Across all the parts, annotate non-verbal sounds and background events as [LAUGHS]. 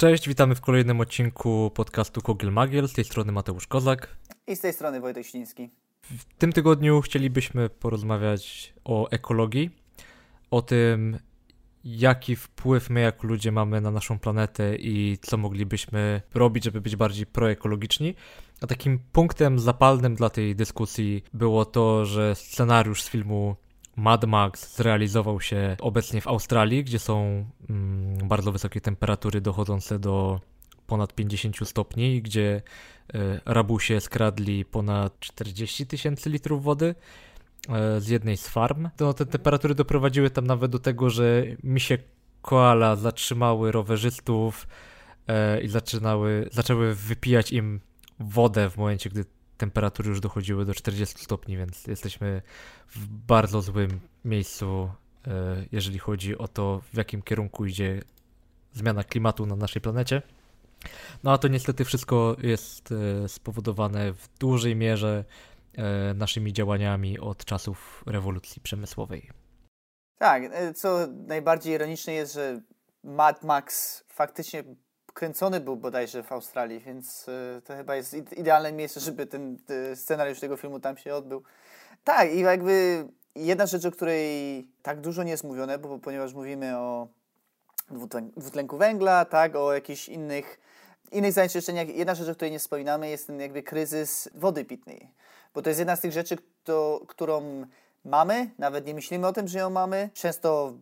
Cześć, witamy w kolejnym odcinku podcastu Kogel Magiel. Z tej strony Mateusz Kozak. I z tej strony Wojtek Śliński. W tym tygodniu chcielibyśmy porozmawiać o ekologii, o tym, jaki wpływ my jako ludzie mamy na naszą planetę i co moglibyśmy robić, żeby być bardziej proekologiczni. A takim punktem zapalnym dla tej dyskusji było to, że scenariusz z filmu Mad Max zrealizował się obecnie w Australii, gdzie są mm, bardzo wysokie temperatury dochodzące do ponad 50 stopni, gdzie y, rabusie skradli ponad 40 tysięcy litrów wody y, z jednej z farm. To te temperatury doprowadziły tam nawet do tego, że misie koala zatrzymały rowerzystów y, i zaczynały, zaczęły wypijać im wodę w momencie, gdy temperatury już dochodziły do 40 stopni, więc jesteśmy w bardzo złym miejscu, e, jeżeli chodzi o to, w jakim kierunku idzie zmiana klimatu na naszej planecie. No a to niestety wszystko jest e, spowodowane w dużej mierze e, naszymi działaniami od czasów rewolucji przemysłowej. Tak, co najbardziej ironiczne jest, że Mad Max faktycznie kręcony był bodajże w Australii, więc e, to chyba jest idealne miejsce, żeby ten scenariusz tego filmu tam się odbył. Tak, i jakby jedna rzecz, o której tak dużo nie jest mówione, bo ponieważ mówimy o dwutlenku węgla, tak, o jakichś innych, innych zanieczyszczeniach, jedna rzecz, o której nie wspominamy, jest ten jakby kryzys wody pitnej. Bo to jest jedna z tych rzeczy, którą mamy, nawet nie myślimy o tym, że ją mamy. Często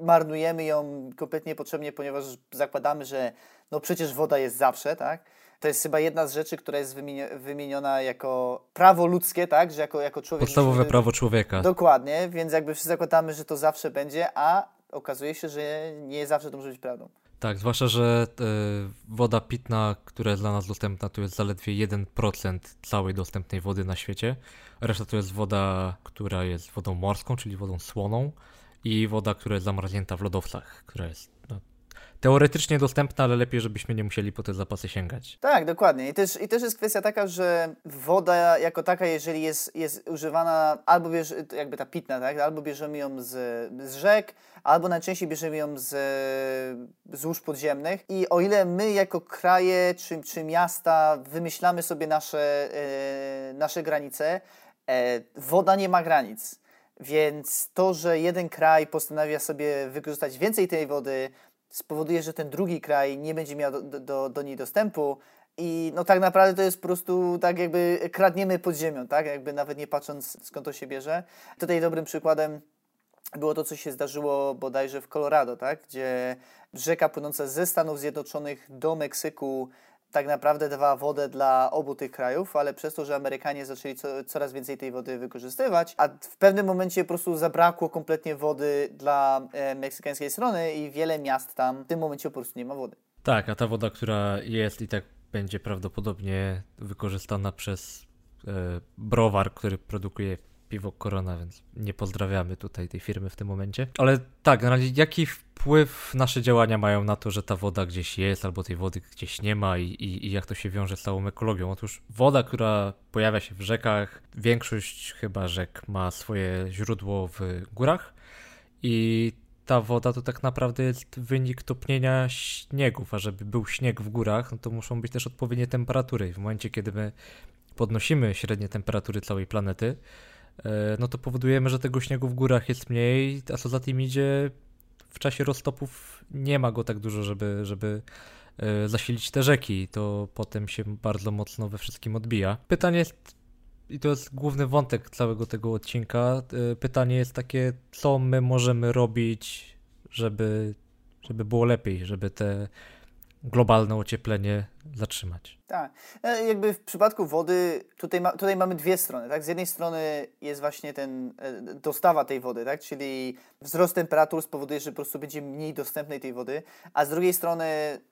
marnujemy ją kompletnie potrzebnie, ponieważ zakładamy, że no przecież woda jest zawsze, tak? To jest chyba jedna z rzeczy, która jest wymieniona jako prawo ludzkie, tak? Że jako, jako człowiek. Podstawowe musimy... prawo człowieka. Dokładnie, więc jakby wszyscy zakładamy, że to zawsze będzie, a okazuje się, że nie zawsze to może być prawdą. Tak, zwłaszcza, że e, woda pitna, która jest dla nas dostępna, to jest zaledwie 1% całej dostępnej wody na świecie. Reszta to jest woda, która jest wodą morską, czyli wodą słoną i woda, która jest zamarznięta w lodowcach, która jest no, teoretycznie dostępna, ale lepiej, żebyśmy nie musieli po te zapasy sięgać. Tak, dokładnie. I też, i też jest kwestia taka, że woda jako taka, jeżeli jest, jest używana, albo bierz, jakby ta pitna, tak? albo bierzemy ją z, z rzek, albo najczęściej bierzemy ją z złóż podziemnych. I o ile my jako kraje czy, czy miasta wymyślamy sobie nasze, e, nasze granice, e, woda nie ma granic. Więc to, że jeden kraj postanawia sobie wykorzystać więcej tej wody, spowoduje, że ten drugi kraj nie będzie miał do, do, do niej dostępu. I no tak naprawdę to jest po prostu tak jakby kradniemy pod ziemią, tak? Jakby nawet nie patrząc skąd to się bierze. Tutaj dobrym przykładem było to, co się zdarzyło bodajże w Colorado, tak? Gdzie rzeka płynąca ze Stanów Zjednoczonych do Meksyku tak naprawdę dawała wodę dla obu tych krajów, ale przez to, że Amerykanie zaczęli co, coraz więcej tej wody wykorzystywać, a w pewnym momencie po prostu zabrakło kompletnie wody dla e, meksykańskiej strony i wiele miast tam w tym momencie po prostu nie ma wody. Tak, a ta woda, która jest i tak będzie prawdopodobnie wykorzystana przez e, browar, który produkuje piwo Korona, więc nie pozdrawiamy tutaj tej firmy w tym momencie. Ale tak, na razie jaki wpływ nasze działania mają na to, że ta woda gdzieś jest, albo tej wody gdzieś nie ma i, i, i jak to się wiąże z całą ekologią? Otóż woda, która pojawia się w rzekach, większość chyba rzek ma swoje źródło w górach i ta woda to tak naprawdę jest wynik topnienia śniegów, a żeby był śnieg w górach, no to muszą być też odpowiednie temperatury. W momencie, kiedy my podnosimy średnie temperatury całej planety, no to powodujemy, że tego śniegu w górach jest mniej, a co za tym idzie, w czasie roztopów nie ma go tak dużo, żeby, żeby e, zasilić te rzeki. To potem się bardzo mocno we wszystkim odbija. Pytanie jest, i to jest główny wątek całego tego odcinka, e, pytanie jest takie, co my możemy robić, żeby, żeby było lepiej, żeby te globalne ocieplenie zatrzymać. Tak. E, jakby w przypadku wody tutaj, ma, tutaj mamy dwie strony. Tak? Z jednej strony jest właśnie ten e, dostawa tej wody, tak? czyli wzrost temperatur spowoduje, że po prostu będzie mniej dostępnej tej wody, a z drugiej strony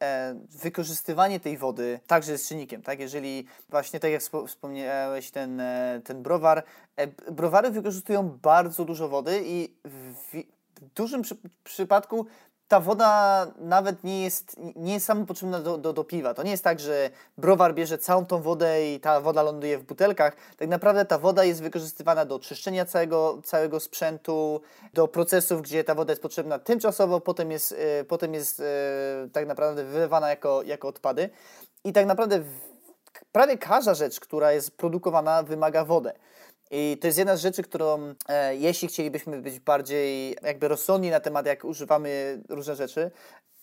e, wykorzystywanie tej wody także jest czynnikiem. Tak? Jeżeli właśnie tak jak wspomniałeś ten, e, ten browar, e, browary wykorzystują bardzo dużo wody i w, w dużym przy, przypadku ta woda nawet nie jest, nie jest samo potrzebna do, do, do piwa. To nie jest tak, że browar bierze całą tą wodę i ta woda ląduje w butelkach. Tak naprawdę ta woda jest wykorzystywana do czyszczenia całego, całego sprzętu, do procesów, gdzie ta woda jest potrzebna tymczasowo, potem jest, e, potem jest e, tak naprawdę wylewana jako, jako odpady. I tak naprawdę prawie każda rzecz, która jest produkowana, wymaga wodę. I to jest jedna z rzeczy, którą e, jeśli chcielibyśmy być bardziej jakby rozsądni na temat, jak używamy różne rzeczy,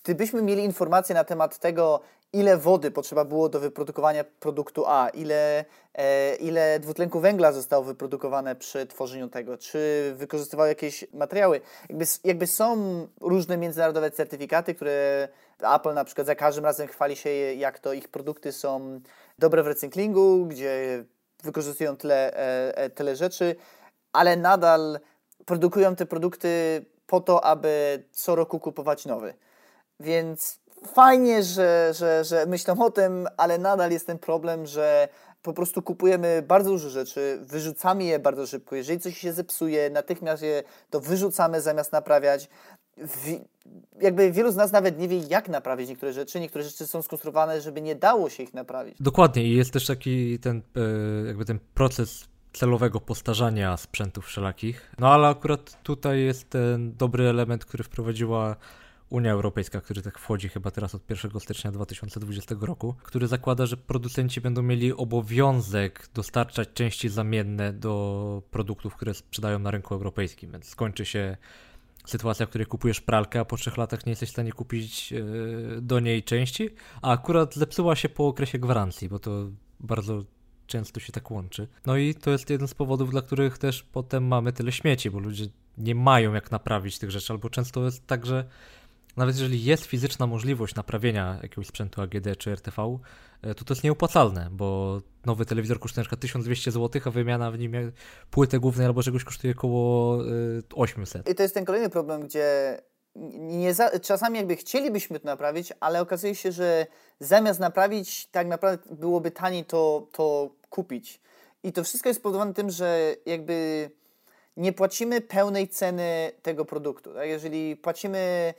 gdybyśmy mieli informacje na temat tego, ile wody potrzeba było do wyprodukowania produktu A, ile, e, ile dwutlenku węgla zostało wyprodukowane przy tworzeniu tego, czy wykorzystywały jakieś materiały. Jakby, jakby są różne międzynarodowe certyfikaty, które Apple na przykład za każdym razem chwali się, jak to ich produkty są dobre w recyklingu, gdzie wykorzystują tyle, e, e, tyle rzeczy, ale nadal produkują te produkty po to, aby co roku kupować nowy. Więc fajnie, że, że, że myślą o tym, ale nadal jest ten problem, że po prostu kupujemy bardzo dużo rzeczy, wyrzucamy je bardzo szybko. Jeżeli coś się zepsuje, natychmiast je to wyrzucamy zamiast naprawiać. Jakby wielu z nas nawet nie wie, jak naprawić niektóre rzeczy. Niektóre rzeczy są skonstruowane, żeby nie dało się ich naprawić. Dokładnie i jest też taki ten, e, jakby ten proces celowego postarzania sprzętów wszelakich. No ale akurat tutaj jest ten dobry element, który wprowadziła Unia Europejska, który tak wchodzi chyba teraz od 1 stycznia 2020 roku, który zakłada, że producenci będą mieli obowiązek dostarczać części zamienne do produktów, które sprzedają na rynku europejskim, więc skończy się sytuacja, w której kupujesz pralkę, a po trzech latach nie jesteś w stanie kupić e, do niej części, a akurat zepsuła się po okresie gwarancji, bo to bardzo często się tak łączy. No i to jest jeden z powodów, dla których też potem mamy tyle śmieci, bo ludzie nie mają jak naprawić tych rzeczy, albo często jest tak, że nawet jeżeli jest fizyczna możliwość naprawienia jakiegoś sprzętu AGD czy RTV, e, to to jest nieopłacalne, bo nowy telewizor kosztuje przykład 1200 zł, a wymiana w nim płyty głównej albo czegoś kosztuje około 800. E, I to jest ten kolejny problem, gdzie za, czasami jakby chcielibyśmy to naprawić, ale okazuje się, że zamiast naprawić, tak naprawdę byłoby taniej to, to kupić. I to wszystko jest spowodowane tym, że jakby nie płacimy pełnej ceny tego produktu. Tak? Jeżeli płacimy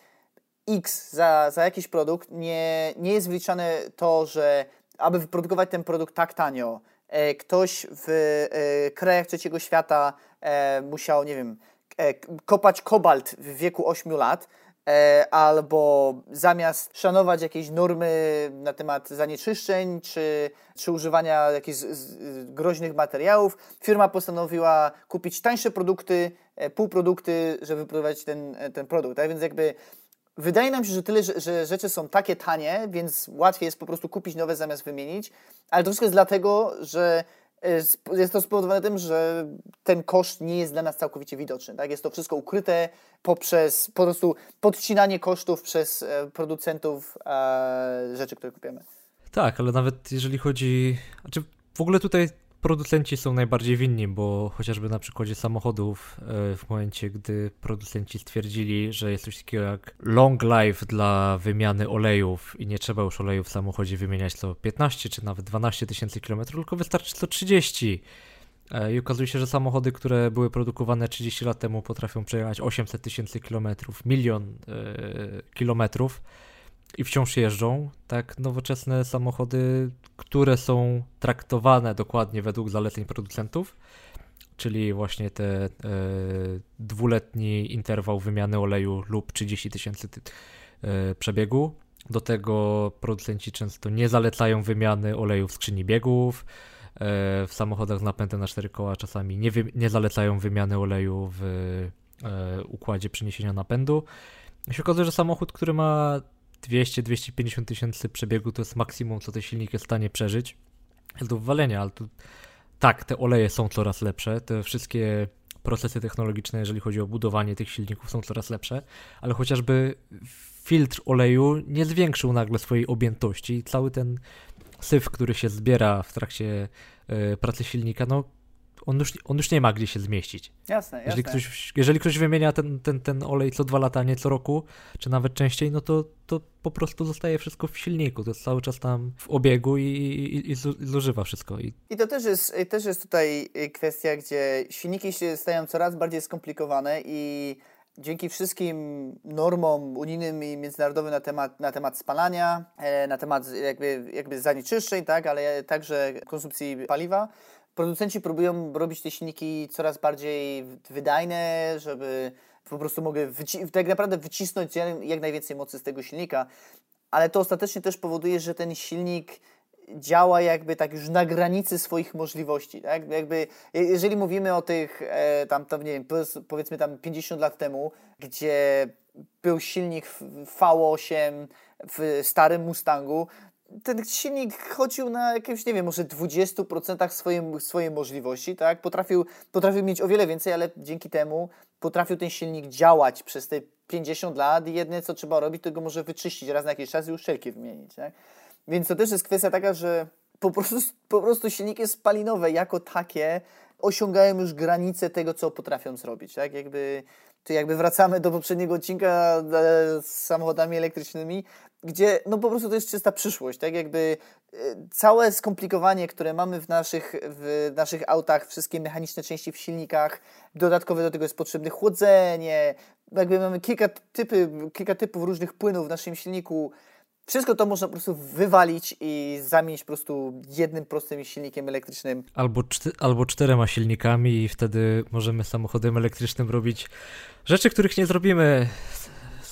X za, za jakiś produkt, nie, nie jest wliczane to, że aby wyprodukować ten produkt tak tanio, e, ktoś w e, krajach trzeciego świata e, musiał, nie wiem, e, kopać kobalt w wieku 8 lat, e, albo zamiast szanować jakieś normy na temat zanieczyszczeń czy, czy używania jakichś z, z, groźnych materiałów, firma postanowiła kupić tańsze produkty, e, półprodukty, żeby wyprodukować ten, ten produkt. Tak więc jakby Wydaje nam się, że tyle, że, rzeczy są takie tanie, więc łatwiej jest po prostu kupić nowe zamiast wymienić, ale to wszystko jest dlatego, że e, jest to spowodowane tym, że ten koszt nie jest dla nas całkowicie widoczny. Tak? Jest to wszystko ukryte poprzez po prostu podcinanie kosztów przez e, producentów e, rzeczy, które kupujemy. Tak, ale nawet jeżeli chodzi. Znaczy w ogóle tutaj producenci są najbardziej winni, bo chociażby na przykładzie samochodów, e, w momencie gdy producenci stwierdzili, że jest coś takiego jak long life dla wymiany olejów i nie trzeba już oleju w samochodzie wymieniać co 15 czy nawet 12 tysięcy kilometrów, tylko wystarczy co 30. E, I okazuje się, że samochody, które były produkowane 30 lat temu, potrafią przejechać 800 tysięcy kilometrów, milion e, kilometrów i wciąż jeżdżą. Tak, nowoczesne samochody, które są traktowane dokładnie według zaleceń producentów, czyli właśnie te e, dwuletni interwał wymiany oleju lub 30 tysięcy e, przebiegu. Do tego producenci często nie zalecają wymiany oleju w skrzyni biegów. E, w samochodach z napędem na cztery koła czasami nie, wy, nie zalecają wymiany oleju w e, układzie przeniesienia napędu. I się okazuje, że samochód, który ma 200-250 tysięcy przebiegu to jest maksimum, co ten silnik jest w stanie przeżyć. Jest do wywalenia, ale tu tak, te oleje są coraz lepsze, te wszystkie procesy technologiczne, jeżeli chodzi o budowanie tych silników, są coraz lepsze, ale chociażby filtr oleju nie zwiększył nagle swojej objętości. Cały ten syf, który się zbiera w trakcie y, pracy silnika, no on już, on już nie ma gdzie się zmieścić. Jasne, jeżeli jasne. Ktoś, jeżeli ktoś wymienia ten, ten, ten olej co dwa lata, nie co roku, czy nawet częściej, no to, to po prostu zostaje wszystko w silniku. To jest cały czas tam w obiegu i, i, i, zużywa wszystko. I... I to też jest, też jest tutaj kwestia, gdzie silniki się stają coraz bardziej skomplikowane i dzięki wszystkim normom unijnym i międzynarodowym na temat, na temat spalania, e, na temat jakby, jakby zanieczyszczeń, tak, ale także konsumpcji paliwa, producenci próbują robić te silniki coraz bardziej wydajne, żeby po prostu mogły tak naprawdę wycisnąć jak najwięcej mocy z tego silnika, ale to ostatecznie też powoduje, że ten silnik działa jakby tak już na granicy swoich możliwości, tak? Jakby, jeżeli mówimy o tych e, tam, tam, nie wiem, powiedzmy tam 50 lat temu, gdzie był silnik V8 w starym Mustangu, ten silnik chodził na jakimś, nie wiem, może 20% swojej, swojej możliwości, tak? Potrafił, potrafił mieć o wiele więcej, ale dzięki temu potrafił ten silnik działać przez te 50 lat i jedyne, co trzeba robić, to go może wyczyścić raz na jakiś czas i uszczelki wymienić, tak? Więc to też jest kwestia taka, że po prostu, po prostu silniki spalinowe jako takie osiągają już granice tego, co potrafią zrobić, tak? Jakby, to jakby wracamy do poprzedniego odcinka e, z samochodami elektrycznymi, gdzie no po prostu to jest czysta przyszłość, tak? Jakby e, całe skomplikowanie, które mamy w naszych, w naszych autach, wszystkie mechaniczne części w silnikach, dodatkowe do tego jest potrzebne chłodzenie, jakby mamy kilka, typy, kilka typów różnych płynów w naszym silniku, wszystko to można po prostu wywalić i zamienić po prostu jednym prostym silnikiem elektrycznym. Albo, czty, albo czterema silnikami i wtedy możemy samochodem elektrycznym robić rzeczy, których nie zrobimy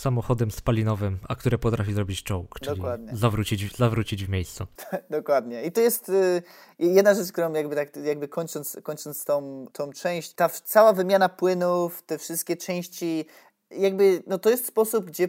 samochodem spalinowym, a które potrafi zrobić czołg, czyli Dokładnie. Zawrócić, zawrócić w miejscu. [LAUGHS] Dokładnie. I to jest y, jedna rzecz, którą jakby, tak, jakby kończąc, kończąc tą, tą część, ta cała wymiana płynów, te wszystkie części jakby, no to jest sposób, gdzie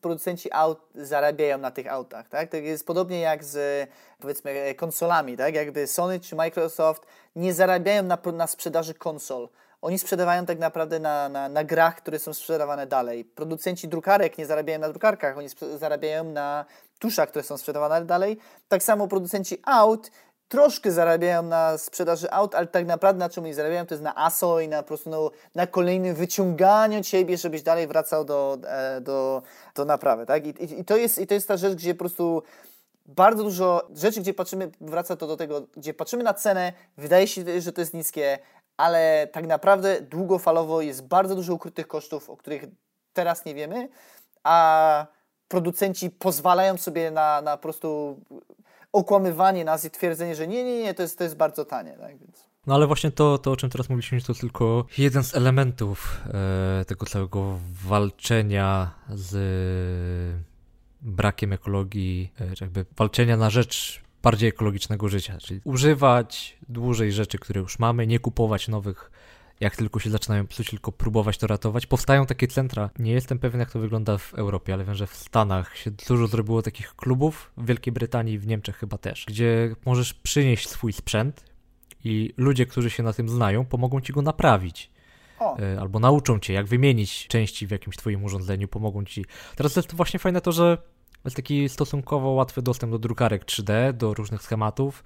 producenci aut zarabiają na tych autach, tak? Tak jest podobnie jak z, powiedzmy, konsolami, tak? Jakby Sony czy Microsoft nie zarabiają na, na sprzedaży konsol. Oni sprzedawają tak naprawdę na, na, na grach, które są sprzedawane dalej. Producenci drukarek nie zarabiają na drukarkach, oni zarabiają na tuszach, które są sprzedawane dalej. Tak samo producenci aut troszkę zarabiają na sprzedaży aut, ale tak naprawdę na czym oni zarabiają, to jest na ASO i na po prostu no, na kolejnym wyciąganiu ciebie, żebyś dalej wracał do, e, do, do naprawy, tak? I, i, to jest, I to jest ta rzecz, gdzie po prostu bardzo dużo rzeczy, gdzie patrzymy, wraca to do tego, gdzie patrzymy na cenę, wydaje się, że to jest niskie, ale tak naprawdę długofalowo jest bardzo dużo ukrytych kosztów, o których teraz nie wiemy, a producenci pozwalają sobie na, na po prostu okłamywanie nas i twierdzenie, że nie, nie, nie, to jest, to jest bardzo tanie. Tak? Więc... No ale właśnie to, to, o czym teraz mówiliśmy, to tylko jeden z elementów e, tego całego walczenia z brakiem ekologii, e, jakby walczenia na rzecz bardziej ekologicznego życia, czyli używać dłużej rzeczy, które już mamy, nie kupować nowych jak tylko się zaczynają psuć, tylko próbować to ratować. Powstają takie centra. Nie jestem pewien, jak to wygląda w Europie, ale wiem, że w Stanach się dużo zrobiło takich klubów, w Wielkiej Brytanii, w Niemczech chyba też, gdzie możesz przynieść swój sprzęt i ludzie, którzy się na tym znają, pomogą ci go naprawić. O. E, albo nauczą cię, jak wymienić części w jakimś twoim urządzeniu, pomogą ci. Teraz jest właśnie fajne to, że jest taki stosunkowo łatwy dostęp do drukarek 3D, do różnych schematów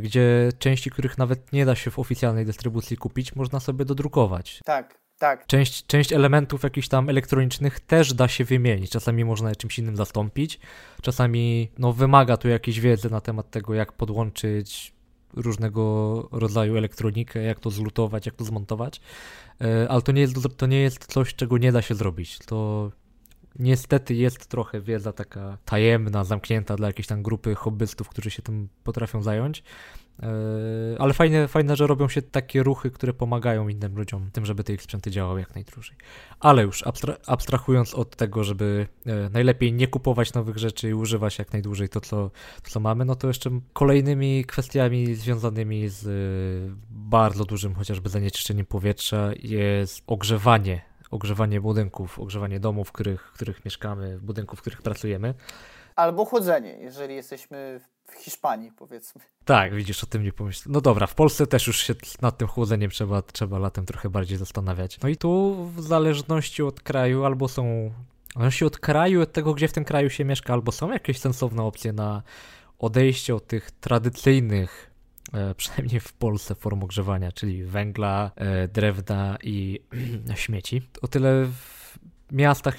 gdzie części, których nawet nie da się w oficjalnej dystrybucji kupić, można sobie dodrukować. Tak, tak. Część, część elementów jakichś tam elektronicznych też da się wymienić. Czasami można je czymś innym zastąpić. Czasami no, wymaga tu jakiejś wiedzy na temat tego, jak podłączyć różnego rodzaju elektronikę, jak to zlutować, jak to zmontować. E, ale to nie jest, to nie jest coś, czego nie da się zrobić. To Niestety jest trochę wiedza taka tajemna, zamknięta dla jakiejś tam grupy hobbystów, którzy się tym potrafią zająć. E, ale fajne, fajne, że robią się takie ruchy, które pomagają innym ludziom tym, żeby te ich sprzęty działały jak najdłużej. Ale już abstra abstrahując od tego, żeby e, najlepiej nie kupować nowych rzeczy i używać jak najdłużej to, co, to, co mamy, no to jeszcze kolejnymi kwestiami związanymi z e, bardzo dużym chociażby zanieczyszczeniem powietrza jest ogrzewanie ogrzewanie budynków, ogrzewanie domów, w których, w których mieszkamy, budynków, w których pracujemy. Albo chłodzenie, jeżeli jesteśmy w Hiszpanii, powiedzmy. Tak, widzisz, o tym nie pomyślałem. No dobra, w Polsce też już się nad tym chłodzeniem trzeba, trzeba latem trochę bardziej zastanawiać. No i tu w zależności od kraju albo są, w zależności od kraju, od tego, gdzie w tym kraju się mieszka, albo są jakieś sensowne opcje na odejście od tych tradycyjnych [LAUGHS] przynajmniej w Polsce, form ogrzewania, czyli węgla, e, drewna i [CLEARS THROAT] śmieci. O tyle w miastach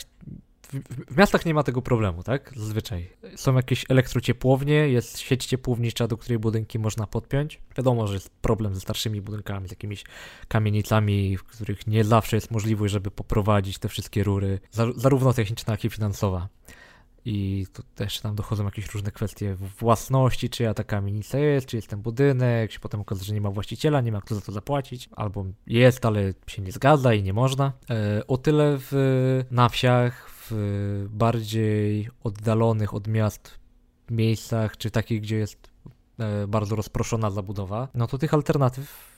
w, miastach nie ma tego problemu, tak? Zazwyczaj. Są jakieś elektrociepłownie, jest sieć ciepłownicza, do której budynki można podpiąć. Wiadomo, że jest problem ze starszymi budynkami, z jakimiś kamienicami, w których nie zawsze jest możliwość, żeby poprowadzić te wszystkie rury, zarówno techniczna, jak i finansowa. I tu też tam dochodzą jakieś różne kwestie własności, czyja ta kamienica jest, czy jest ten budynek, się potem okazuje, że nie ma właściciela, nie ma kto za to zapłacić, albo jest, ale się nie zgadza i nie można. E, o tyle w, na wsiach, w bardziej oddalonych od miast miejscach, czy takich, gdzie jest e, bardzo rozproszona zabudowa, no to tych alternatyw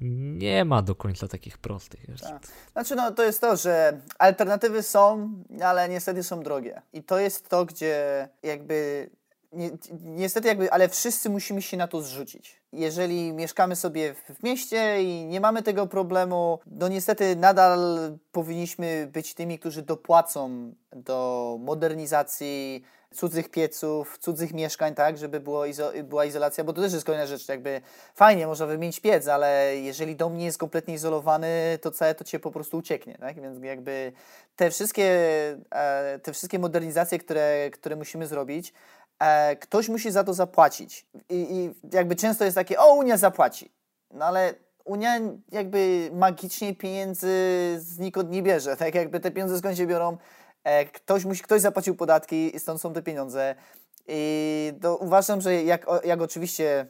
nie ma do końca takich prostych. Tak. Znaczy, no to jest to, że alternatywy są, ale niestety są drogie. I to jest to, gdzie jakby. Ni niestety, jakby, ale wszyscy musimy się na to zrzucić. Jeżeli mieszkamy sobie w mieście i nie mamy tego problemu, no niestety nadal powinniśmy być tymi, którzy dopłacą do modernizacji cudzych pieców, cudzych mieszkań, tak, żeby było izo była izolacja, bo to też jest kolejna rzecz, jakby fajnie, można wymienić piec, ale jeżeli dom nie jest kompletnie izolowany, to całe to cię po prostu ucieknie, tak, więc jakby te wszystkie, e, te wszystkie modernizacje, które, które musimy zrobić, e, ktoś musi za to zapłacić. I, i jakby często jest takie, o Unia zapłaci, no ale Unia jakby magicznie pieniędzy znikąd nie bierze, tak? Jakby te pieniądze skąd się biorą, ktoś, musi, ktoś zapłacił podatki i stąd są te pieniądze. I to uważam, że jak, jak oczywiście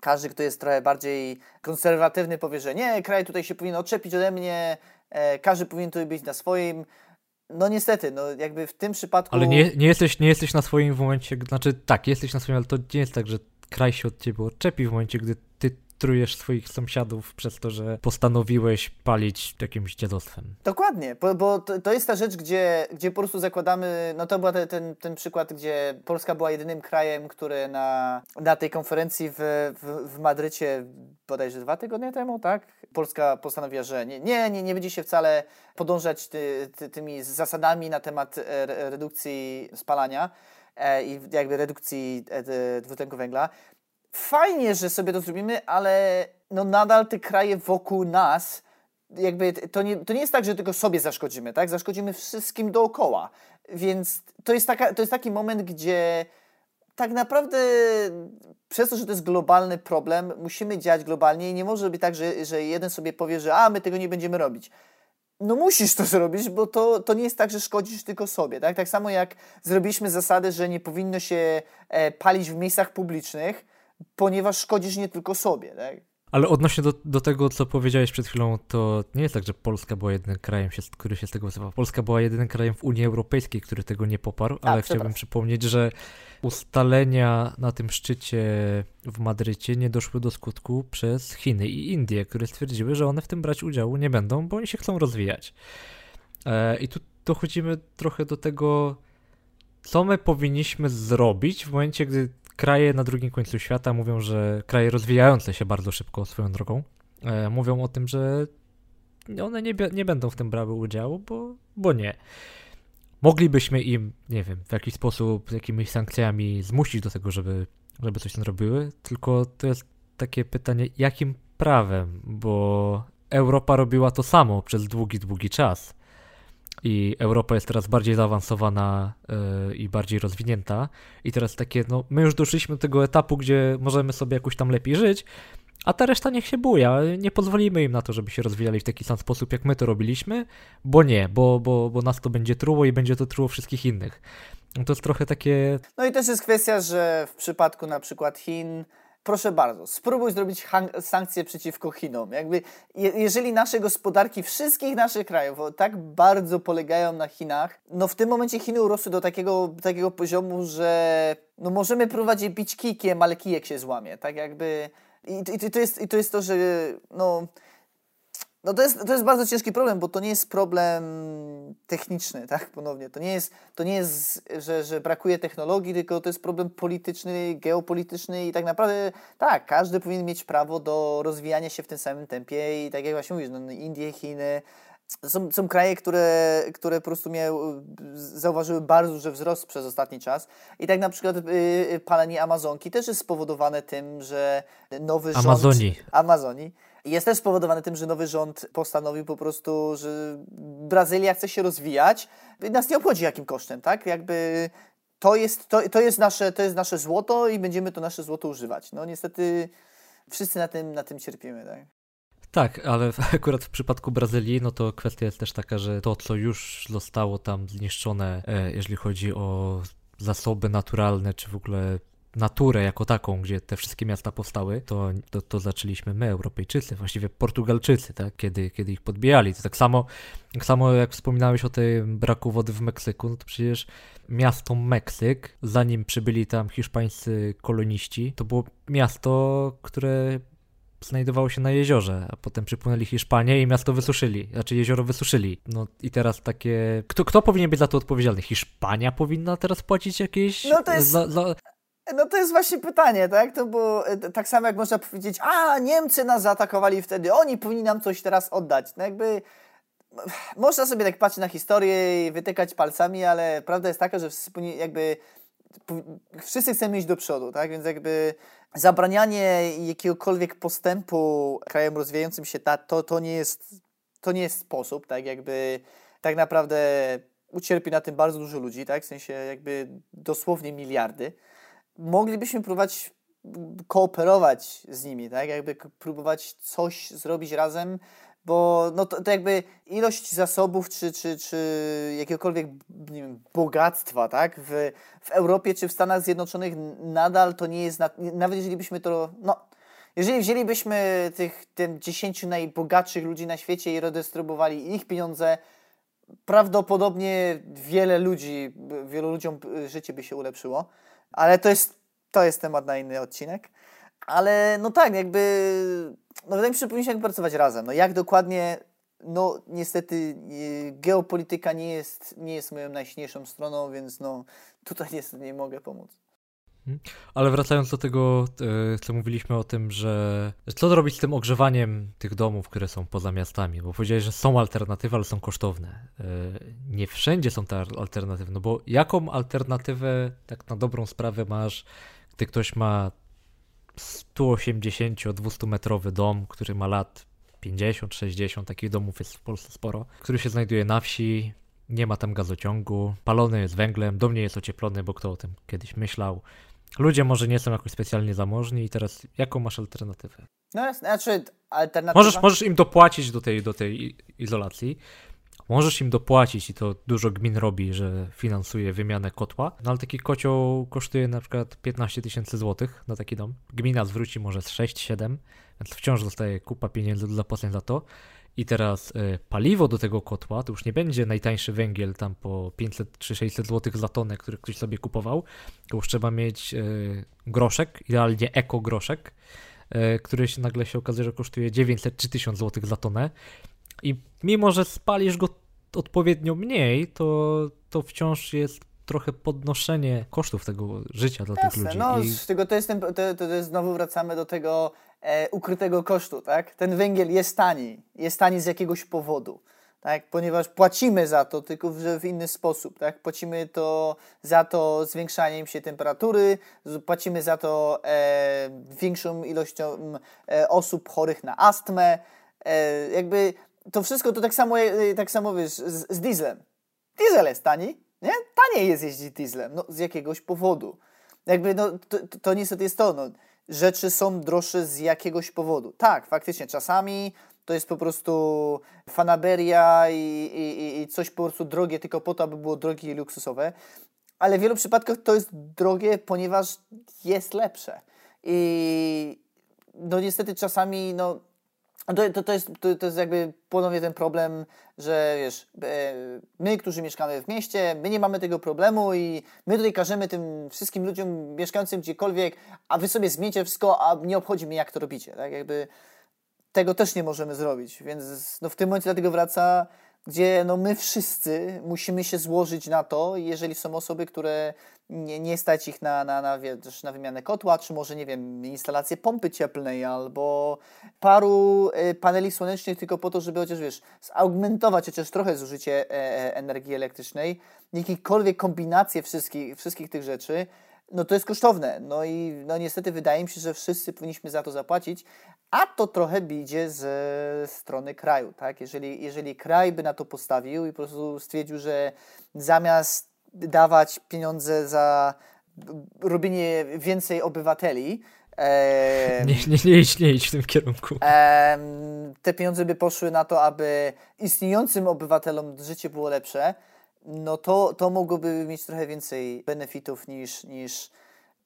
każdy, kto jest trochę bardziej konserwatywny, powie, że nie, kraj tutaj się powinien odczepić ode mnie, e, każdy powinien tutaj być na swoim. No niestety, no jakby w tym przypadku... Ale nie, nie, jesteś, nie jesteś na swoim w momencie, znaczy tak, jesteś na swoim, ale to nie jest tak, że kraj się od ciebie odczepi w momencie, gdy ty trujesz swoich sąsiadów przez to, że postanowiłeś palić jakimś dziadostwem. Dokładnie, bo, bo to, jest ta rzecz, gdzie, gdzie po prostu zakładamy, no to był te, ten, ten przykład, gdzie Polska była jedynym krajem, który na, na tej konferencji w, w, w Madrycie bodajże dwa tygodnie temu, tak? Polska postanowiła, że nie, nie, nie, nie będzie się wcale podążać ty, ty, tymi zasadami na temat e, redukcji spalania e, i jakby redukcji e, dwutlenku węgla fajnie, że sobie to zrobimy, ale no nadal te kraje wokół nas, jakby to nie, to nie jest tak, że tylko sobie zaszkodzimy, tak? Zaszkodzimy wszystkim dookoła. Więc to jest, taka, to jest taki moment, gdzie tak naprawdę przez to, że to jest globalny problem, musimy działać globalnie i nie może być tak, że, że jeden sobie powie, że a, my tego nie będziemy robić. No musisz to zrobić, bo to, to nie jest tak, że szkodzisz tylko sobie. Tak? tak samo jak zrobiliśmy zasady, że nie powinno się e, palić w miejscach publicznych, ponieważ szkodzisz nie tylko sobie, tak? Ale odnośnie do, do tego, co powiedziałeś przed chwilą, to nie jest tak, że Polska była jedynym krajem, który się z tego wycofał. Polska była jedynym krajem w Unii Europejskiej, który tego nie poparł, tak, ale chciałbym przypomnieć, że ustalenia na tym szczycie w Madrycie nie doszły do skutku przez Chiny i Indie, które stwierdziły, że one w tym brać udziału nie będą, bo oni się chcą rozwijać. E, I tu dochodzimy trochę do tego, co my powinniśmy zrobić w momencie, gdy kraje na drugim końcu świata mówią, że kraje rozwijające się bardzo szybko swoją drogą, e, mówią o tym, że one nie, nie będą w tym brały udziału, bo, bo nie. Moglibyśmy im, nie wiem, w jakiś sposób, jakimiś sankcjami zmusić do tego, żeby, żeby coś zrobiły, tylko to jest takie pytanie, jakim prawem, bo Europa robiła to samo przez długi, długi czas i Europa jest teraz bardziej zaawansowana yy, i bardziej rozwinięta. I teraz takie, no, my już doszliśmy do tego etapu, gdzie możemy sobie jakoś tam lepiej żyć, a ta reszta niech się buja. Nie pozwolimy im na to, żeby się rozwijali w taki sam sposób, jak my to robiliśmy, bo nie, bo, bo, bo nas to będzie truło i będzie to truło wszystkich innych. No to jest trochę takie. No i też jest kwestia, że w przypadku na przykład Chin proszę bardzo, spróbuj zrobić sankcje przeciwko Chinom. Jakby, je, jeżeli nasze gospodarki wszystkich naszych krajów tak bardzo polegają na Chinach, no w tym momencie Chiny urosły do takiego, takiego poziomu, że no możemy je bić kijkiem, ale kijek się złamie. Tak jakby... I, i, to, jest, I to jest to, że no no to jest, to jest bardzo ciężki problem, bo to nie jest problem techniczny, tak, ponownie. To nie jest, to nie jest że, że brakuje technologii, tylko to jest problem polityczny, geopolityczny i tak naprawdę, tak, każdy powinien mieć prawo do rozwijania się w tym samym tempie i tak jak właśnie mówisz, no, no Indie, Chiny, są, są kraje, które, które po prostu miały, zauważyły bardzo duży wzrost przez ostatni czas. I tak na przykład y, palenie Amazonki też jest spowodowane tym, że nowy rząd... Amazonii. Amazonii jest też spowodowany tym, że nowy rząd postanowił po prostu, że Brazylia chce się rozwijać. Nas nie obchodzi jakim kosztem, tak? Jakby to jest, to, to, jest nasze, to jest nasze złoto i będziemy to nasze złoto używać. No niestety wszyscy na tym, na tym cierpimy, tak? Tak, ale [LAUGHS] akurat w przypadku Brazylii, no to kwestia jest też taka, że to, co już zostało tam zniszczone, e, jeżeli chodzi o zasoby naturalne, czy w ogóle naturę jako taką, gdzie te wszystkie miasta powstały, to, to, to zaczęliśmy my, Europejczycy, właściwie Portugalczycy, tak? kiedy, kiedy ich podbijali. To tak samo, tak samo jak wspominałeś o tym braku wody w Meksyku, no to przecież miasto Meksyk, zanim przybyli tam hiszpańscy koloniści, to było miasto, które znajdowało się na jeziorze, a potem przypłynęli Hiszpanie i miasto wysuszyli, znaczy jezioro wysuszyli. No i teraz takie... Kto, kto powinien być za to odpowiedzialny? Hiszpania powinna teraz płacić jakieś... No to jest... Za, za... No to jest właśnie pytanie, tak? To było e, tak samo jak można powiedzieć, a Niemcy nas zaatakowali wtedy, oni powinni nam coś teraz oddać. No jakby można sobie tak patrzeć na historię i wytykać palcami, ale prawda jest taka, że jakby wszyscy chcemy iść do przodu, tak? Więc jakby zabranianie jakiegokolwiek postępu krajem rozwijającym się, to, to, nie jest, to nie jest sposób, tak? Jakby tak naprawdę ucierpi na tym bardzo dużo ludzi, tak? W sensie jakby dosłownie miliardy. Moglibyśmy próbować kooperować z nimi, tak? Jakby próbować coś zrobić razem, bo no to, to jakby ilość zasobów czy, czy, czy jakiegokolwiek nie wiem, bogactwa tak? w, w Europie czy w Stanach Zjednoczonych nadal to nie jest, nawet jeżeli byśmy to, no jeżeli wzięlibyśmy tych tym 10 najbogatszych ludzi na świecie i redystrybuowali ich pieniądze, prawdopodobnie wiele ludzi, wielu ludziom życie by się ulepszyło, ale to jest, to jest temat na inny odcinek. Ale no tak, jakby, no wydaje mi się, że powinniśmy pracować razem. No jak dokładnie, no niestety y, geopolityka nie jest, nie jest moją najsilniejszą stroną, więc no tutaj niestety nie mogę pomóc. Mhm. Ale wracając do tego, e, co mówiliśmy o tym, że co zrobić z tym ogrzewaniem tych domów, które są poza miastami, bo powiedziałeś, że są alternatywy, ale są kosztowne. E, nie wszędzie są te alternatywy, no bo jaką alternatywę tak na dobrą sprawę masz, gdy ktoś ma 180-200 metrowy dom, który ma lat 50-60, takich domów jest w Polsce sporo, który się znajduje na wsi, nie ma tam gazociągu, palony jest węglem, dom nie jest ocieplony, bo kto o tym kiedyś myślał. Ludzie może nie są jakoś specjalnie zamożni i teraz jaką masz alternatywę? No, znaczy alternatywa... Możesz, możesz im dopłacić do tej, do tej izolacji, Możesz im dopłacić i to dużo gmin robi, że finansuje wymianę kotła, no ale taki kocioł kosztuje na przykład 15 tysięcy złotych na taki dom. Gmina zwróci może z 6-7, więc wciąż zostaje kupa pieniędzy do zapłacenia za to. I teraz y, paliwo do tego kotła to już nie będzie najtańszy węgiel tam po 500 czy 600 zł za tonę, który ktoś sobie kupował, to już trzeba mieć y, groszek, idealnie eko groszek, y, który się nagle się okazuje, że kosztuje 900 czy 1000 zł za tonę. I mimo, że spalisz go odpowiednio mniej, to, to wciąż jest trochę podnoszenie kosztów tego życia dla Jasne, tych ludzi. No, I... tylko to jest, ten, to, to, to znowu wracamy do tego e, ukrytego kosztu, tak? Ten węgiel jest tani, jest tani z jakiegoś powodu, tak? Ponieważ płacimy za to, tylko że w inny sposób, tak? Płacimy to za to zwiększaniem się temperatury, płacimy za to e, większą ilością e, osób chorych na astmę, e, jakby to wszystko to tak samo, e, tak samo wiesz, z, z dieslem. Diesel jest tani, nie? Taniej jest jeździć dieslem, no z jakiegoś powodu. Jakby, no, to, to niestety jest to, no, rzeczy są droższe z jakiegoś powodu. Tak, faktycznie, czasami to jest po prostu fanaberia i, i, i coś po prostu drogie tylko po to, aby było drogie i luksusowe, ale w wielu przypadkach to jest drogie, ponieważ jest lepsze. I no niestety czasami, no to, to, to, jest, to, to jest jakby ponownie ten problem, że wiesz, e, my, którzy mieszkamy w mieście, my nie mamy tego problemu i my tutaj każemy tym wszystkim ludziom mieszkającym gdziekolwiek, a wy sobie zmiecie wszystko, a nie obchodzi mnie, jak to robicie, tak? Jakby tego też nie możemy zrobić, więc no w tym momencie dlatego wraca gdzie no my wszyscy musimy się złożyć na to, jeżeli są osoby, które nie, nie stać ich na, na, na, wiesz, na wymianę kotła, czy może, nie wiem, instalację pompy cieplnej, albo paru y, paneli słonecznych tylko po to, żeby chociaż, wiesz, zaugmentować chociaż trochę zużycie e, e, energii elektrycznej, jakiekolwiek kombinacje wszystkich, wszystkich tych rzeczy, no to jest kosztowne. No i no niestety wydaje mi się, że wszyscy powinniśmy za to zapłacić, a to trochę idzie ze strony kraju, tak? Jeżeli, jeżeli kraj by na to postawił i po prostu stwierdził, że zamiast dawać pieniądze za robienie więcej obywateli, e, nie, nie, nie, idź, nie idź w tym kierunku. E, te pieniądze by poszły na to, aby istniejącym obywatelom życie było lepsze, no to, to mogłoby mieć trochę więcej benefitów niż, niż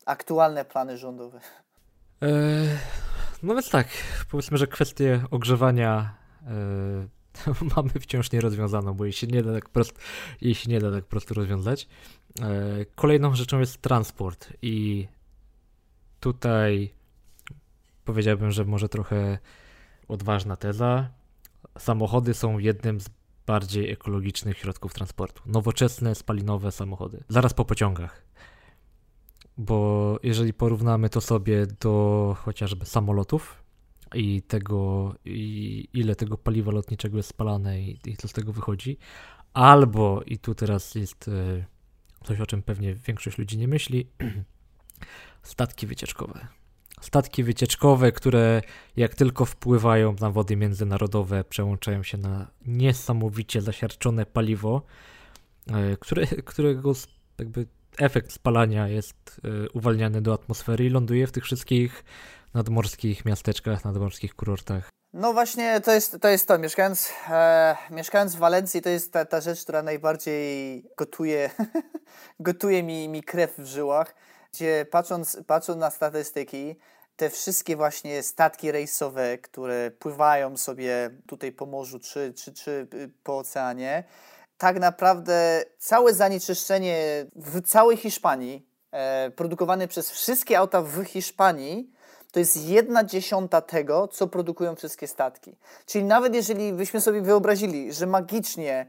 aktualne plany rządowe. E, no więc tak, powiedzmy, że kwestię ogrzewania e, [LAUGHS] mamy wciąż nierozwiązaną, bo jej się nie da tak prosto, jej się nie da tak prosto rozwiązać. E, kolejną rzeczą jest transport i tutaj powiedziałbym, że może trochę odważna teza. Samochody są jednym z bardziej ekologicznych środków transportu. Nowoczesne, spalinowe samochody. Zaraz po pociągach. Bo jeżeli porównamy to sobie do chociażby samolotów i tego, i ile tego paliwa lotniczego jest spalane i, i co z tego wychodzi, albo, i tu teraz jest e, coś, o czym pewnie większość ludzi nie myśli, [CLEARS THROAT] statki wycieczkowe. Statki wycieczkowe, które jak tylko wpływają na wody międzynarodowe, przełączają się na niesamowicie zasiarczone paliwo, e, które, [LAUGHS] którego jakby efekt spalania jest e, uwalniany do atmosfery i ląduje w tych wszystkich nadmorskich miasteczkach, nadmorskich kurortach. No właśnie, to jest to. Jest to. Mieszkając, e, mieszkając w Walencji, to jest ta, ta rzecz, która najbardziej gotuje, [LAUGHS] gotuje mi, mi krew w żyłach gdzie patrząc, patrząc na statystyki, te wszystkie właśnie statki rejsowe, które pływają sobie tutaj po morzu czy, czy, czy y, po oceanie, tak naprawdę całe zanieczyszczenie w całej Hiszpanii, e, produkowane przez wszystkie auta w Hiszpanii, to jest jedna dziesiąta tego, co produkują wszystkie statki. Czyli nawet jeżeli byśmy sobie wyobrazili, że magicznie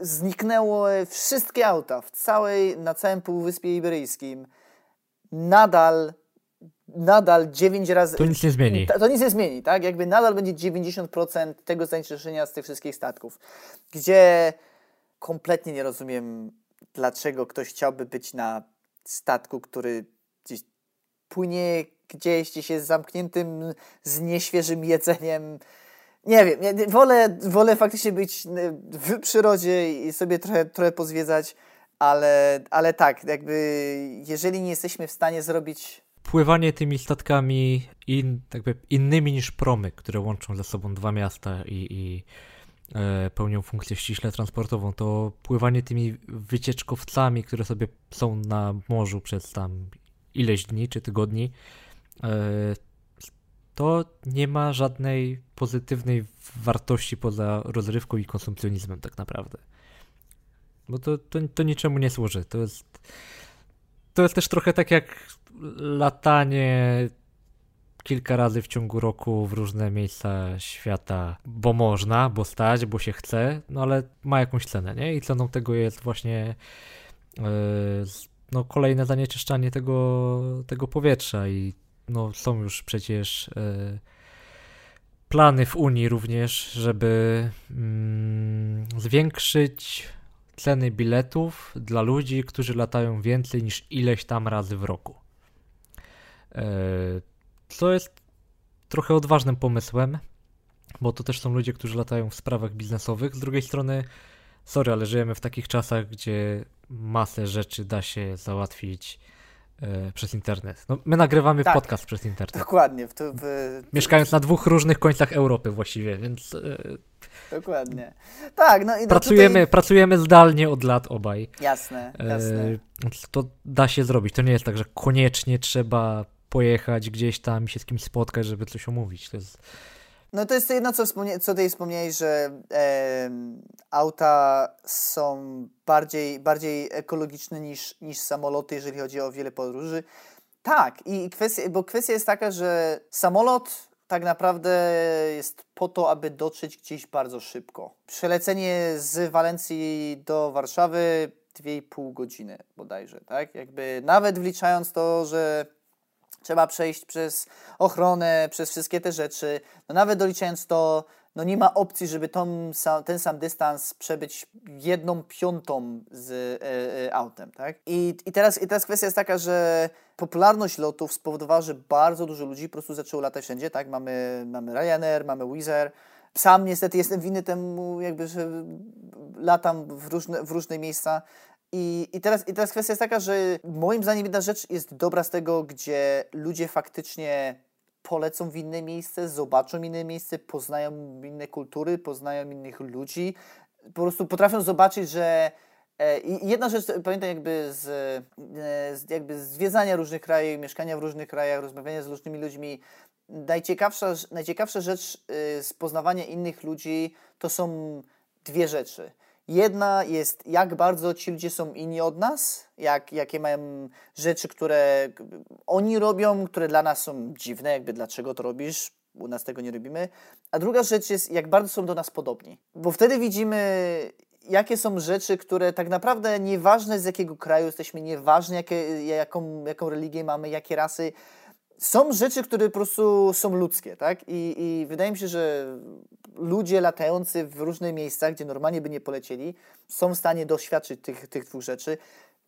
zniknęło wszystkie auta w całej, na całym Półwyspie Iberyjskim, nadal nadal 9 razy... To nic nie zmieni. To, to nic nie zmieni, tak? Jakby nadal będzie 90% tego zanieczyszczenia z tych wszystkich statków. Gdzie kompletnie nie rozumiem, dlaczego ktoś chciałby być na statku, który gdzieś płynie gdzieś, gdzieś jest zamkniętym z nieświeżym jedzeniem. Nie wiem, wolę, wolę faktycznie być w przyrodzie i sobie trochę, trochę pozwiedzać ale, ale tak, jakby jeżeli nie jesteśmy w stanie zrobić. Pływanie tymi statkami in, jakby innymi niż promy, które łączą ze sobą dwa miasta i, i e, pełnią funkcję ściśle transportową, to pływanie tymi wycieczkowcami, które sobie są na morzu przez tam ileś dni czy tygodni, to nie ma żadnej pozytywnej wartości poza rozrywką i konsumpcjonizmem tak naprawdę. Bo to, to, to niczemu nie służy. To jest, to jest też trochę tak jak latanie kilka razy w ciągu roku w różne miejsca świata, bo można, bo stać, bo się chce, no ale ma jakąś cenę, nie? I ceną tego jest właśnie yy, no, kolejne zanieczyszczanie tego, tego powietrza i no, są już przecież yy, plany w Unii również, żeby yy, zwiększyć ceny biletów dla ludzi, którzy latają więcej niż ileś tam razy w roku. E, co jest trochę odważnym pomysłem, bo to też są ludzie, którzy latają w sprawach biznesowych. Z drugiej strony, sorry, ale żyjemy w takich czasach, gdzie masę rzeczy da się załatwić e, przez internet. No, my nagrywamy tak, podcast przez internet. Dokładnie. W, w, Mieszkając na dwóch różnych końcach Europy właściwie, więc e, Dokładnie. Tak, no i no pracujemy, tutaj... pracujemy zdalnie od lat obaj. Jasne, jasne. E, to da się zrobić. To nie jest tak, że koniecznie trzeba pojechać gdzieś tam i się z kimś spotkać, żeby coś omówić. To jest... No to jest to jedno, co, wspomnie, co tutaj wspomniałeś, że e, auta są bardziej, bardziej ekologiczne niż, niż samoloty, jeżeli chodzi o wiele podróży. Tak, i kwestia, bo kwestia jest taka, że samolot tak naprawdę jest po to, aby dotrzeć gdzieś bardzo szybko. Przelecenie z Walencji do Warszawy 2,5 godziny bodajże, tak? Jakby nawet wliczając to, że trzeba przejść przez ochronę, przez wszystkie te rzeczy, no nawet doliczając to, no nie ma opcji, żeby tą, ten sam dystans przebyć jedną piątą z e, e, autem, tak? I, i, teraz, I teraz kwestia jest taka, że popularność lotów spowodowała, że bardzo dużo ludzi po prostu zaczęło latać wszędzie, tak? Mamy, mamy Ryanair, mamy Wizz Air, sam niestety jestem winny temu, jakby, że latam w różne, w różne miejsca. I, i, teraz, I teraz kwestia jest taka, że moim zdaniem jedna rzecz jest dobra z tego, gdzie ludzie faktycznie polecą w inne miejsce, zobaczą inne miejsce, poznają inne kultury, poznają innych ludzi. Po prostu potrafią zobaczyć, że e, i jedna rzecz, pamiętam jakby z, e, z jakby zwiedzania różnych krajów, mieszkania w różnych krajach, rozmawiania z różnymi ludźmi, najciekawsza, najciekawsza rzecz y, z poznawania innych ludzi to są dwie rzeczy. Jedna jest, jak bardzo ci ludzie są inni od nas, jak, jakie mają rzeczy, które oni robią, które dla nas są dziwne, jakby dlaczego to robisz, u nas tego nie robimy. A druga rzecz jest, jak bardzo są do nas podobni. Bo wtedy widzimy, jakie są rzeczy, które tak naprawdę nieważne z jakiego kraju jesteśmy, nieważne jakie, jaką, jaką religię mamy, jakie rasy, są rzeczy, które po prostu są ludzkie, tak? I, I wydaje mi się, że ludzie latający w różnych miejscach, gdzie normalnie by nie polecieli, są w stanie doświadczyć tych, tych dwóch rzeczy.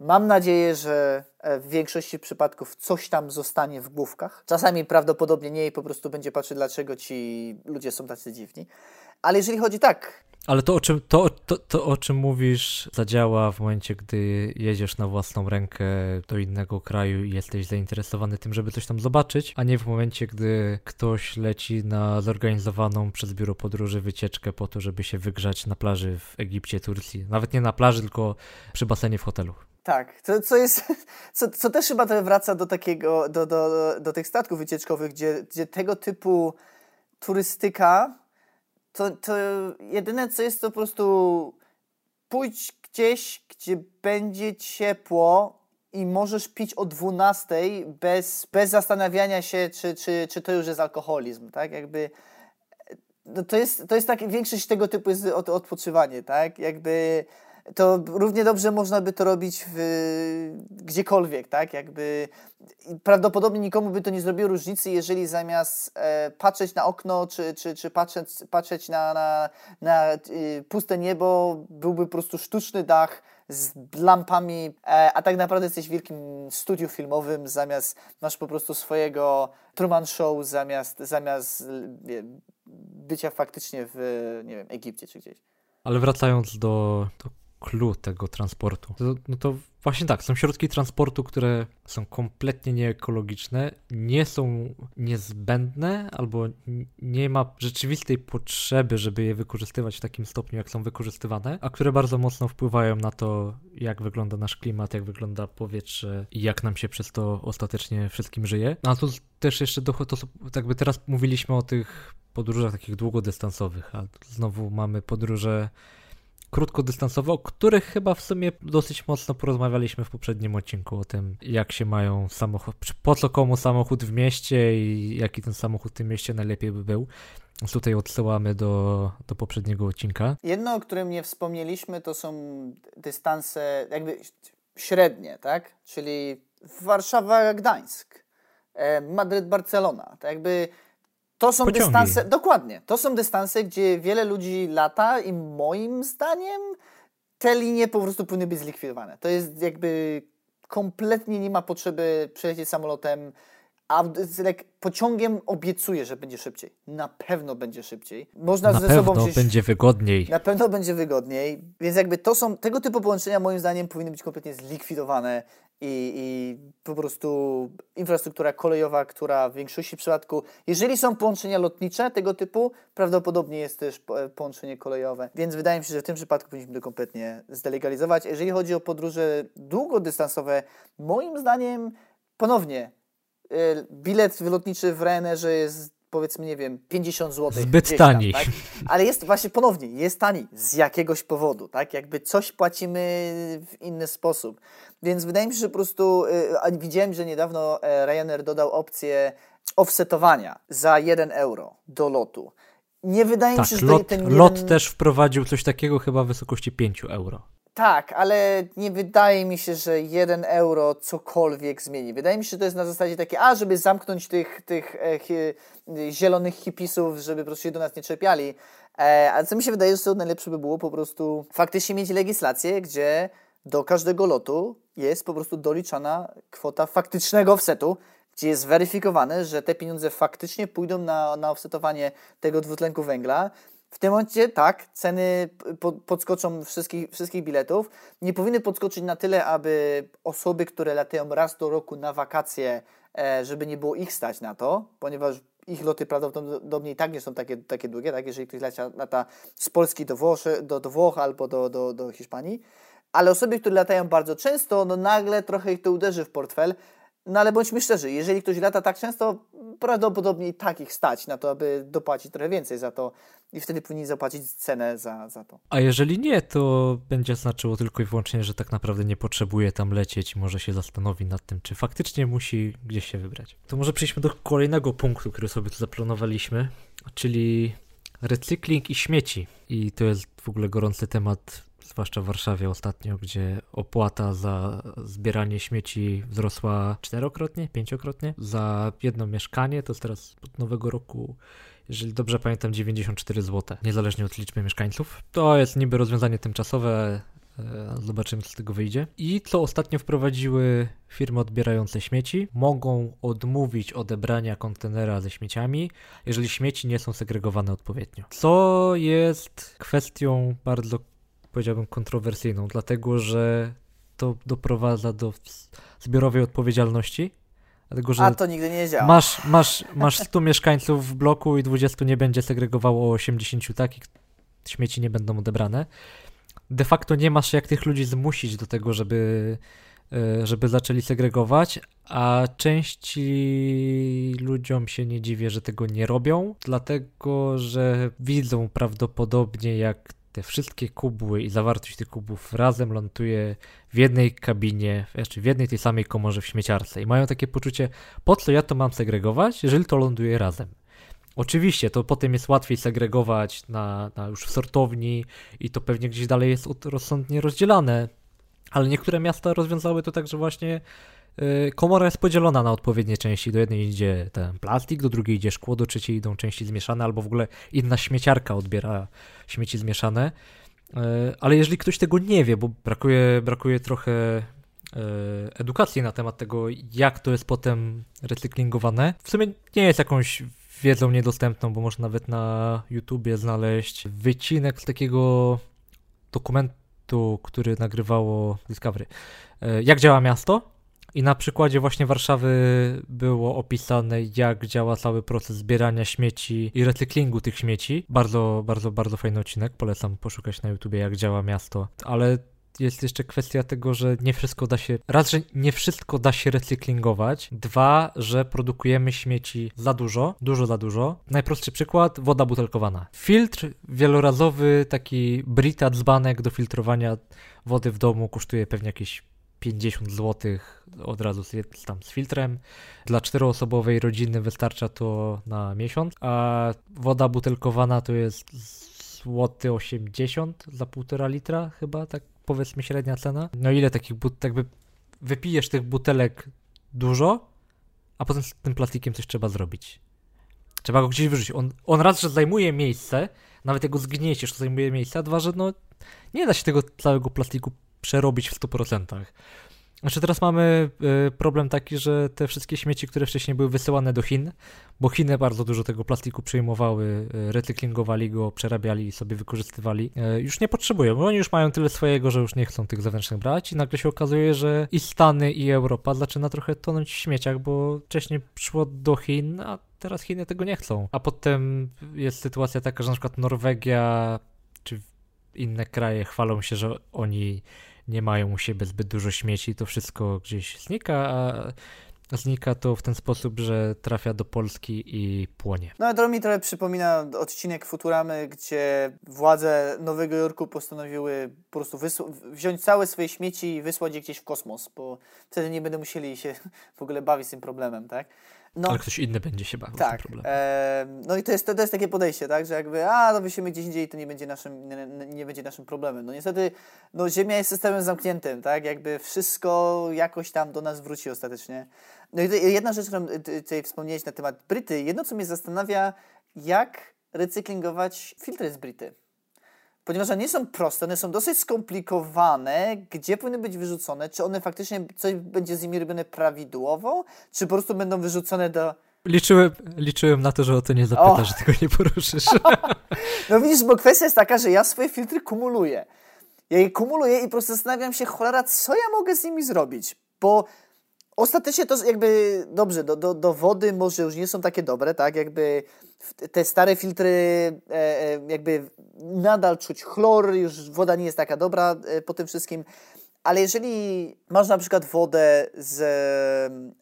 Mam nadzieję, że e, w większości przypadków coś tam zostanie w główkach. Czasami prawdopodobnie nie i po prostu będzie patrzeć, dlaczego ci ludzie są tacy dziwni. Ale jeżeli chodzi tak, ale to o, czym, to, to, to, o czym mówisz, zadziała w momencie, gdy jedziesz na własną rękę do innego kraju i jesteś zainteresowany tym, żeby coś tam zobaczyć, a nie w momencie, gdy ktoś leci na zorganizowaną przez biuro podróży wycieczkę po to, żeby się wygrzać na plaży w Egipcie, Turcji. Nawet nie na plaży, tylko przy basenie w hotelu. Tak, co jest, [LAUGHS] co, co też chyba wraca do takiego, do, do, do tych statków wycieczkowych, gdzie, gdzie tego typu turystyka to, to jedyne co jest to po prostu pójdź gdzieś, gdzie będzie ciepło i możesz pić o 12 bez, bez zastanawiania się, czy, czy, czy to już jest alkoholizm, tak? Jakby no to jest, to jest tak, większość tego typu jest od, odpoczywanie, tak? Jakby to równie dobrze można by to robić w, gdziekolwiek, tak? Jakby prawdopodobnie nikomu by to nie zrobiło różnicy, jeżeli zamiast e, patrzeć na okno, czy, czy, czy patrzeć, patrzeć na, na, na y, puste niebo, byłby po prostu sztuczny dach z lampami, e, a tak naprawdę jesteś w wielkim studiu filmowym, zamiast masz po prostu swojego Truman Show, zamiast, zamiast wie, bycia faktycznie w, nie wiem, Egipcie czy gdzieś. Ale wracając do, do clue tego transportu. To, no to właśnie tak, są środki transportu, które są kompletnie nieekologiczne, nie są niezbędne albo nie ma rzeczywistej potrzeby, żeby je wykorzystywać w takim stopniu, jak są wykorzystywane, a które bardzo mocno wpływają na to, jak wygląda nasz klimat, jak wygląda powietrze i jak nam się przez to ostatecznie wszystkim żyje. A tu też jeszcze do, to, jakby teraz mówiliśmy o tych podróżach takich długodystansowych, a znowu mamy podróże krótkodystansowe, o których chyba w sumie dosyć mocno porozmawialiśmy w poprzednim odcinku o tym, jak się mają samochód, po co komu samochód w mieście i jaki ten samochód w tym mieście najlepiej by był. Tutaj odsyłamy do, do poprzedniego odcinka. Jedno, o którym nie wspomnieliśmy, to są dystanse jakby średnie, tak? Czyli Warszawa-Gdańsk, e, Madryt-Barcelona. Tak jakby to są Pociągi. dystanse, dokładnie, to są dystanse, gdzie wiele ludzi lata i moim zdaniem te linie po prostu powinny być zlikwidowane. To jest jakby kompletnie nie ma potrzeby przejechać samolotem, a pociągiem obiecuję, że będzie szybciej. Na pewno będzie szybciej. Można na ze pewno sobą będzie wygodniej. Na pewno będzie wygodniej. Więc jakby to są, tego typu połączenia moim zdaniem powinny być kompletnie zlikwidowane i, i po prostu infrastruktura kolejowa, która w większości przypadków, jeżeli są połączenia lotnicze tego typu, prawdopodobnie jest też połączenie kolejowe. Więc wydaje mi się, że w tym przypadku powinniśmy to kompletnie zdelegalizować. Jeżeli chodzi o podróże długodystansowe, moim zdaniem ponownie Y, bilet lotniczy w Ryanerze jest powiedzmy, nie wiem, 50 zł. Zbyt tani. tak? Ale jest właśnie ponownie, jest tani z jakiegoś powodu, tak? Jakby coś płacimy w inny sposób. Więc wydaje mi się, że po prostu yy, widziałem, że niedawno e, Ryanair dodał opcję offsetowania za 1 euro do lotu. Nie wydaje tak, mi się, że lot, ten jeden... lot też wprowadził coś takiego chyba w wysokości 5 euro. Tak, ale nie wydaje mi się, że jeden euro cokolwiek zmieni. Wydaje mi się, że to jest na zasadzie takie, a żeby zamknąć tych, tych e, hi, zielonych hipisów, żeby po prostu się do nas nie czepiali. E, a co mi się wydaje, że to najlepsze by było po prostu faktycznie mieć legislację, gdzie do każdego lotu jest po prostu doliczana kwota faktycznego offsetu, gdzie jest weryfikowane, że te pieniądze faktycznie pójdą na, na offsetowanie tego dwutlenku węgla. W tym momencie tak, ceny podskoczą wszystkich, wszystkich biletów. Nie powinny podskoczyć na tyle, aby osoby, które latają raz do roku na wakacje, e, żeby nie było ich stać na to, ponieważ ich loty prawdopodobnie i tak nie są takie, takie długie, tak? jeżeli ktoś lata, lata z Polski do, do, do Włoch albo do, do, do Hiszpanii. Ale osoby, które latają bardzo często, no nagle trochę ich to uderzy w portfel, no ale bądźmy szczerzy, jeżeli ktoś lata tak często, prawdopodobnie i tak ich stać na to, aby dopłacić trochę więcej za to i wtedy powinni zapłacić cenę za, za to. A jeżeli nie, to będzie znaczyło tylko i wyłącznie, że tak naprawdę nie potrzebuje tam lecieć i może się zastanowi nad tym, czy faktycznie musi gdzieś się wybrać. To może przejdźmy do kolejnego punktu, który sobie tu zaplanowaliśmy, czyli recykling i śmieci. I to jest w ogóle gorący temat zwłaszcza w Warszawie ostatnio, gdzie opłata za zbieranie śmieci wzrosła czterokrotnie, pięciokrotnie. Za jedno mieszkanie to jest teraz od nowego roku jeżeli dobrze pamiętam, 94 zł, niezależnie od liczby mieszkańców. To jest niby rozwiązanie tymczasowe, e, zobaczymy, co z tego wyjdzie. I co ostatnio wprowadziły firmy odbierające śmieci, mogą odmówić odebrania kontenera ze śmieciami, jeżeli śmieci nie są segregowane odpowiednio. Co jest kwestią bardzo powiedziałbym, kontrowersyjną, dlatego że to doprowadza do zbiorowej odpowiedzialności. Dlatego, że A to nigdy nie działa. Masz, masz, [LAUGHS] masz 100 mieszkańców w bloku i 20 nie będzie segregowało 80 takich, śmieci nie będą odebrane. De facto nie masz jak tych ludzi zmusić do tego, żeby, e, żeby zaczęli segregować, a części ludziom się nie dziwię, że tego nie robią, dlatego że widzą prawdopodobnie, jak te wszystkie kubły i zawartość tych kubów razem ląduje w jednej kabinie, znaczy w jednej tej samej komorze w śmieciarce i mają takie poczucie, po co ja to mam segregować, jeżeli to ląduje razem. Oczywiście to potem jest łatwiej segregować na, na już w sortowni i to pewnie gdzieś dalej jest rozsądnie rozdzielane, ale niektóre miasta rozwiązały to tak, że właśnie komora jest podzielona na odpowiednie części. Do jednej idzie ten plastik, do drugiej idzie szkło, do trzeciej idą części zmieszane, albo w ogóle inna śmieciarka odbiera śmieci zmieszane. Y, ale jeżeli ktoś tego nie wie, bo brakuje, brakuje trochę y, edukacji na temat tego, jak to jest potem recyklingowane, w sumie nie jest jakąś wiedzą niedostępną, bo można nawet na YouTubie znaleźć wycinek z takiego dokumentu, który nagrywało Discovery. Jak działa miasto? I na przykładzie właśnie Warszawy było opisane, jak działa cały proces zbierania śmieci i recyklingu tych śmieci. Bardzo, bardzo, bardzo fajny odcinek. Polecam poszukać na YouTubie, jak działa miasto. Ale jest jeszcze kwestia tego, że nie wszystko da się. Raz, że nie wszystko da się recyklingować. Dwa, że produkujemy śmieci za dużo, dużo za dużo. Najprostszy przykład woda butelkowana. Filtr wielorazowy, taki Brita dzbanek do filtrowania wody w domu kosztuje pewnie jakieś 50 zł od razu z, tam z filtrem. Dla czteroosobowej rodziny wystarcza to na miesiąc, a woda butelkowana to jest złoty 80 za półtora litra chyba, tak powiedzmy średnia cena. No ile takich but, jakby wypijesz tych butelek dużo, a potem z tym plastikiem coś trzeba zrobić. Trzeba go gdzieś wyrzucić. On, on raz, że zajmuje miejsce, nawet jego zgnieciesz, to zajmuje miejsce, a dwa, że no nie da się tego całego plastiku przerobić w 100%. Znaczy teraz mamy y, problem taki, że te wszystkie śmieci, które wcześniej były wysyłane do Chin, bo Chiny bardzo dużo tego plastiku przyjmowały, y, recyklingowali go, przerabiali i sobie wykorzystywali, y, już nie potrzebują, bo oni już mają tyle swojego, że już nie chcą tych zewnętrznych brać i nagle się okazuje, że i Stany i Europa zaczyna trochę tonąć w śmieciach, bo wcześniej przyszło do Chin, a teraz Chiny tego nie chcą. A potem jest sytuacja taka, że na przykład Norwegia czy inne kraje chwalą się, że oni nie mają u siebie zbyt dużo śmieci, to wszystko gdzieś znika, a znika to w ten sposób, że trafia do Polski i płonie. No, to mi trochę przypomina odcinek Futuramy, gdzie władze Nowego Jorku postanowiły po prostu wziąć całe swoje śmieci i wysłać je gdzieś w kosmos, bo wtedy nie będą musieli się w ogóle bawić z tym problemem, tak? No, Ale ktoś inny będzie się bawił tak, e, no i to jest, to, to jest takie podejście, tak, że jakby, a, no wysimy gdzieś indziej, to nie będzie naszym, nie, nie, będzie naszym problemem. No niestety, no Ziemia jest systemem zamkniętym, tak, jakby wszystko jakoś tam do nas wróci ostatecznie. No i jedna rzecz, którą tutaj wspomniałeś na temat Bryty, jedno co mnie zastanawia, jak recyklingować filtry z Brity ponieważ one nie są proste, one są dosyć skomplikowane, gdzie powinny być wyrzucone, czy one faktycznie coś będzie z nimi robione prawidłowo, czy po prostu będą wyrzucone do... Liczyłem, liczyłem na to, że o to nie zapytasz, że tego nie poruszysz. [LAUGHS] no widzisz, bo kwestia jest taka, że ja swoje filtry kumuluję. Ja je kumuluję i po prostu zastanawiam się, cholera, co ja mogę z nimi zrobić, bo Ostatecznie to jakby, dobrze, do, do, do wody może już nie są takie dobre, tak, jakby te stare filtry e, e, jakby nadal czuć chlor, już woda nie jest taka dobra e, po tym wszystkim, ale jeżeli masz na przykład wodę z,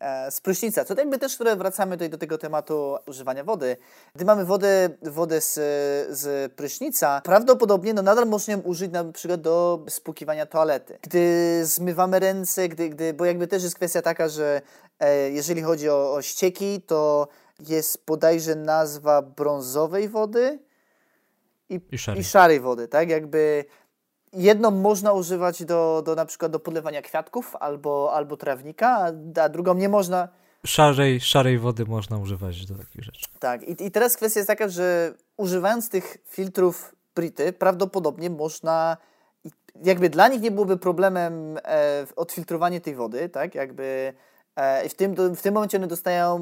e, z prysznica, to jakby też, wracamy tutaj do tego tematu używania wody, gdy mamy wodę, wodę z, z prysznica, prawdopodobnie no nadal można ją użyć na przykład do spłukiwania toalety. Gdy zmywamy ręce, gdy, gdy, bo jakby też jest kwestia taka, że e, jeżeli chodzi o, o ścieki, to jest bodajże nazwa brązowej wody i, I, szarej. i szarej wody, tak? Jakby jedną można używać do, do na przykład do podlewania kwiatków albo, albo trawnika, a drugą nie można. Szarej, szarej wody można używać do takich rzeczy. Tak, i, i teraz kwestia jest taka, że używając tych filtrów Brity, prawdopodobnie można jakby dla nich nie byłoby problemem e, odfiltrowanie tej wody, tak? Jakby e, w, tym, w tym momencie one dostają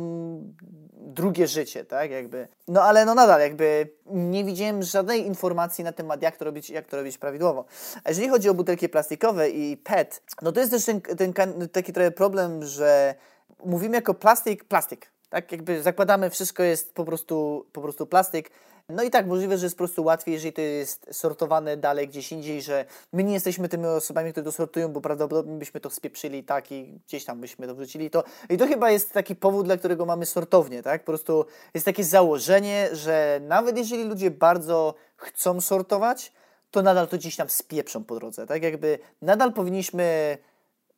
drugie życie, tak, jakby. No ale no nadal, jakby nie widziałem żadnej informacji na temat, jak to robić, jak to robić prawidłowo. A jeżeli chodzi o butelki plastikowe i PET, no to jest też ten, ten taki trochę problem, że mówimy jako plastik, plastik, tak, jakby zakładamy, wszystko jest po prostu, po prostu plastik, no i tak, możliwe, że jest po prostu łatwiej, jeżeli to jest sortowane dalej gdzieś indziej, że my nie jesteśmy tymi osobami, które to sortują, bo prawdopodobnie byśmy to spieprzyli tak i gdzieś tam byśmy to wrzucili. To, I to chyba jest taki powód, dla którego mamy sortownię, tak? Po prostu jest takie założenie, że nawet jeżeli ludzie bardzo chcą sortować, to nadal to gdzieś tam spieprzą po drodze, tak? Jakby nadal powinniśmy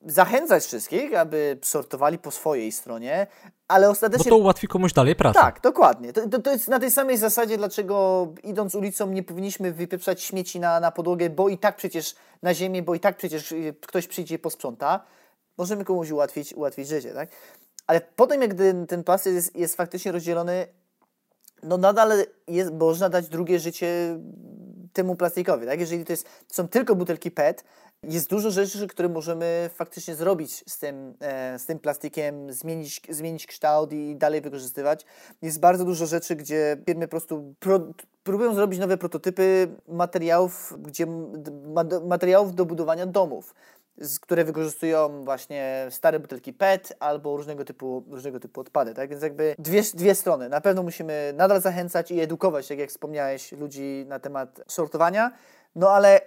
zachęcać wszystkich, aby sortowali po swojej stronie, ale ostatecznie... Bo to ułatwi komuś dalej pracę. Tak, dokładnie. To, to, to, jest na tej samej zasadzie, dlaczego idąc ulicą nie powinniśmy wypieprzać śmieci na, na podłogę, bo i tak przecież na ziemię, bo i tak przecież y, ktoś przyjdzie i posprząta. Możemy komuś ułatwić, ułatwić życie, tak? Ale potem, jak ten, ten plastik jest, jest faktycznie rozdzielony, no nadal jest, można dać drugie życie temu plastikowi, tak? Jeżeli to jest, są tylko butelki PET, jest dużo rzeczy, które możemy faktycznie zrobić z tym, e, z tym plastikiem, zmienić, zmienić kształt i dalej wykorzystywać. Jest bardzo dużo rzeczy, gdzie firmy po prostu pro, próbują zrobić nowe prototypy materiałów, gdzie, materiałów do budowania domów które wykorzystują właśnie stare butelki PET albo różnego typu, różnego typu odpady. Tak? Więc jakby dwie, dwie strony. Na pewno musimy nadal zachęcać i edukować, tak jak wspomniałeś, ludzi na temat sortowania, no ale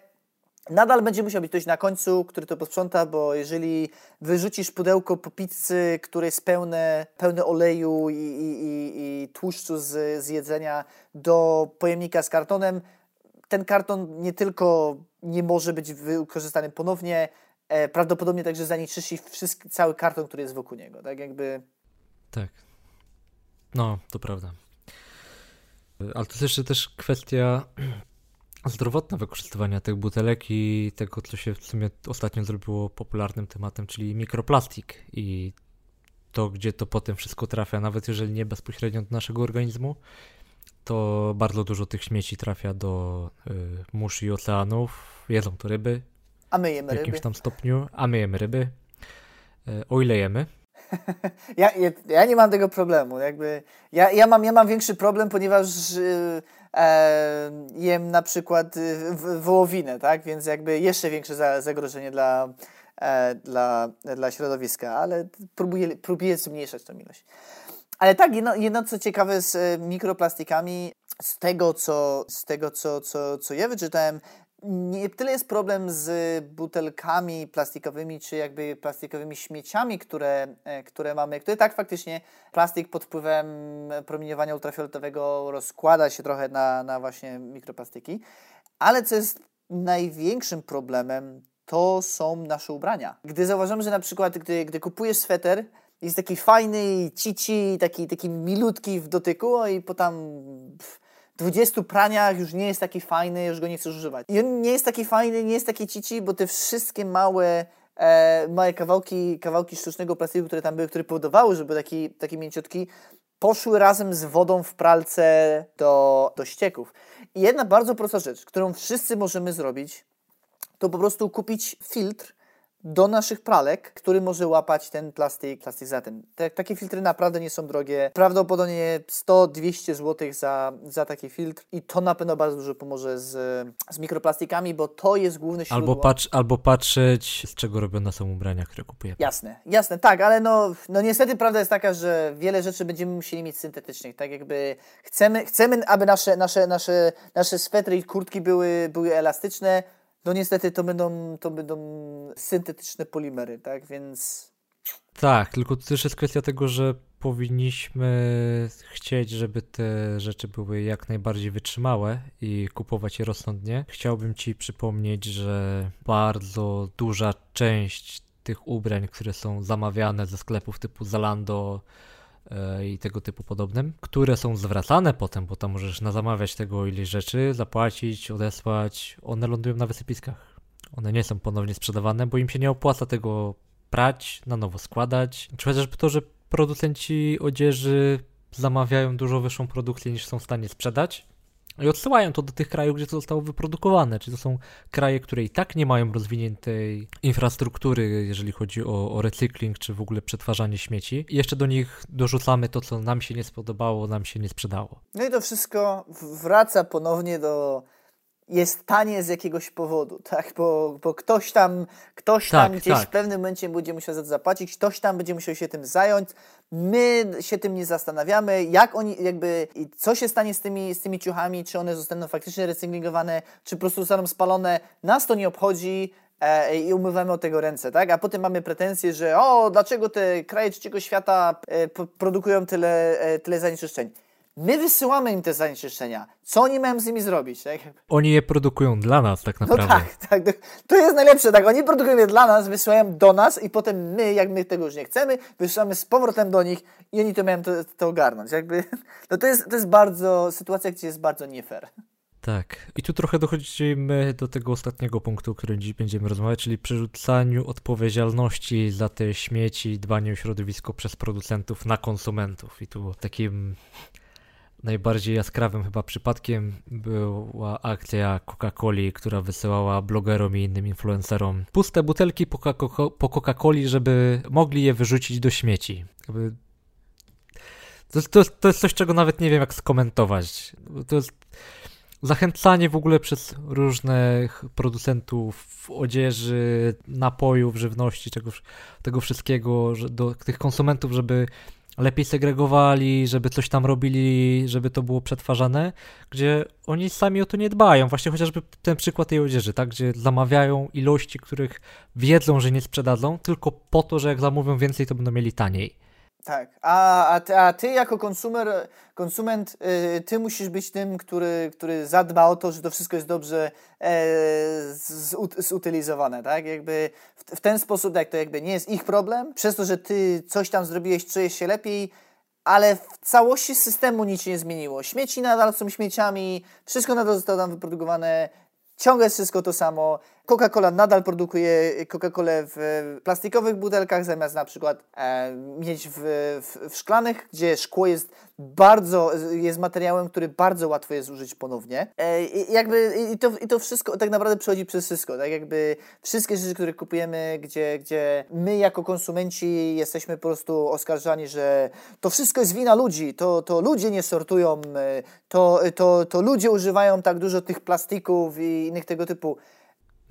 Nadal będzie musiał być ktoś na końcu, który to posprząta, bo jeżeli wyrzucisz pudełko po pizzy, które jest pełne, pełne oleju i, i, i, i tłuszczu z, z jedzenia do pojemnika z kartonem, ten karton nie tylko nie może być wykorzystany ponownie, e, prawdopodobnie także zanieczyści wszystki, cały karton, który jest wokół niego. Tak jakby. Tak. No, to prawda. Ale to jest jeszcze też kwestia zdrowotne wykorzystywania tych butelek i tego, co się w sumie ostatnio zrobiło popularnym tematem, czyli mikroplastik i to, gdzie to potem wszystko trafia, nawet jeżeli nie bezpośrednio do naszego organizmu, to bardzo dużo tych śmieci trafia do y, mórz i oceanów. Jedzą to ryby. A my jemy ryby. W jakimś tam stopniu. A my jemy ryby. Y, o ile jemy. [LAUGHS] ja, ja, ja, nie mam tego problemu. Jakby, ja, ja, mam, ja mam większy problem, ponieważ y, jem na przykład y, wołowinę, tak? Więc jakby jeszcze większe zagrożenie dla, e, dla, dla środowiska, ale próbuję, próbuję zmniejszać tą ilość. Ale tak, jedno, jedno co ciekawe z e, mikroplastikami, z tego, co, z tego co, co, co ja wyczytałem, nie tyle jest problem z butelkami plastikowymi, czy jakby plastikowymi śmieciami, które, e, które mamy, które tak faktycznie plastik pod wpływem promieniowania ultrafioletowego rozkłada się trochę na, na właśnie mikroplastiki, ale co jest największym problemem, to są nasze ubrania. Gdy zauważamy, że na przykład, gdy, gdy kupujesz sweter, jest taki fajny, cici, taki, taki milutki w dotyku i po tam... Pff, 20 praniach już nie jest taki fajny, już go nie chcesz używać. I on nie jest taki fajny, nie jest taki cici, bo te wszystkie małe e, małe kawałki, kawałki sztucznego plastiku, które tam były, które powodowały, żeby taki, taki mięciutki, poszły razem z wodą w pralce do, do ścieków. I jedna bardzo prosta rzecz, którą wszyscy możemy zrobić, to po prostu kupić filtr, do naszych pralek, który może łapać ten plastik, plastik za tym. Te, takie filtry naprawdę nie są drogie. Prawdopodobnie 100-200 zł za, za taki filtr i to na pewno bardzo dużo pomoże z, z mikroplastikami, bo to jest główny źródło. Albo, patrz, albo patrzeć, z czego robione są ubrania, które kupujemy. Jasne, jasne, tak, ale no, no niestety prawda jest taka, że wiele rzeczy będziemy musieli mieć syntetycznych, tak jakby chcemy, chcemy aby nasze, nasze, nasze, nasze swetry i kurtki były, były elastyczne, no niestety to będą, to będą syntetyczne polimery, tak, więc... Tak, tylko to też jest kwestia tego, że powinniśmy chcieć, żeby te rzeczy były jak najbardziej wytrzymałe i kupować je rozsądnie. Chciałbym Ci przypomnieć, że bardzo duża część tych ubrań, które są zamawiane ze sklepów typu Zalando, i tego typu podobnym, które są zwracane potem, bo tam możesz nazamawiać tego ileś rzeczy, zapłacić, odesłać, one lądują na wysypiskach. One nie są ponownie sprzedawane, bo im się nie opłaca tego prać, na nowo składać, czy chociażby to, że producenci odzieży zamawiają dużo wyższą produkcję niż są w stanie sprzedać, i odsyłają to do tych krajów, gdzie to zostało wyprodukowane. Czyli to są kraje, które i tak nie mają rozwiniętej infrastruktury, jeżeli chodzi o, o recykling, czy w ogóle przetwarzanie śmieci. I jeszcze do nich dorzucamy to, co nam się nie spodobało, nam się nie sprzedało. No i to wszystko wraca ponownie do jest tanie z jakiegoś powodu, tak? Bo, bo ktoś tam, ktoś tam tak, gdzieś tak. w pewnym momencie będzie musiał za to zapłacić, ktoś tam będzie musiał się tym zająć. My się tym nie zastanawiamy, jak oni, jakby, co się stanie z tymi, z tymi ciuchami, czy one zostaną faktycznie recyklingowane, czy po prostu zostaną spalone. Nas to nie obchodzi, e, i umywamy od tego ręce, tak? A potem mamy pretensje, że o, dlaczego te kraje trzeciego świata e, produkują tyle, e, tyle zanieczyszczeń. My wysyłamy im te zanieczyszczenia. Co oni mają z nimi zrobić? Tak? Oni je produkują dla nas tak no naprawdę. No tak, tak. To jest najlepsze, tak. Oni produkują je dla nas, wysyłają do nas i potem my, jak my tego już nie chcemy, wysyłamy z powrotem do nich i oni to mają to, to ogarnąć. Jakby, [LAUGHS] no to jest, to jest bardzo, sytuacja, gdzie jest bardzo nie fair. Tak. I tu trochę dochodzimy do tego ostatniego punktu, o którym dziś będziemy rozmawiać, czyli przerzucaniu odpowiedzialności za te śmieci, dbanie o środowisko przez producentów na konsumentów. I tu takim najbardziej jaskrawym chyba przypadkiem była akcja Coca-Coli, która wysyłała blogerom i innym influencerom puste butelki po Coca-Coli, żeby mogli je wyrzucić do śmieci. To, to, to jest coś, czego nawet nie wiem, jak skomentować. To jest zachęcanie w ogóle przez różnych producentów odzieży, napojów, żywności, tego, tego wszystkiego, do tych konsumentów, żeby lepiej segregowali, żeby coś tam robili, żeby to było przetwarzane, gdzie oni sami o to nie dbają. Właśnie chociażby ten przykład tej odzieży, tak, gdzie zamawiają ilości, których wiedzą, że nie sprzedadzą, tylko po to, że jak zamówią więcej, to będą mieli taniej. Tak, a, a, ty, a ty jako konsumer, konsument, y, ty musisz być tym, który, który zadba o to, że to wszystko jest dobrze e, zutylizowane, tak? Jakby w, w, ten sposób, jak to jakby nie jest ich problem, przez to, że ty coś tam zrobiłeś, czujesz się lepiej, ale w całości systemu nic się nie zmieniło. Śmieci nadal są śmieciami, wszystko nadal zostało tam wyprodukowane, ciągle jest wszystko to samo. Coca-Cola nadal produkuje Coca-Colę w plastikowych butelkach, zamiast na przykład e, mieć w, w, w, szklanych, gdzie szkło jest bardzo, jest materiałem, który bardzo łatwo jest użyć ponownie. E, i jakby i to, i to wszystko tak naprawdę przechodzi przez wszystko, tak jakby wszystkie rzeczy, które kupujemy, gdzie, gdzie my jako konsumenci jesteśmy po prostu oskarżani, że to wszystko jest wina ludzi, to, to ludzie nie sortują, e, to, to, to ludzie używają tak dużo tych plastików i innych tego typu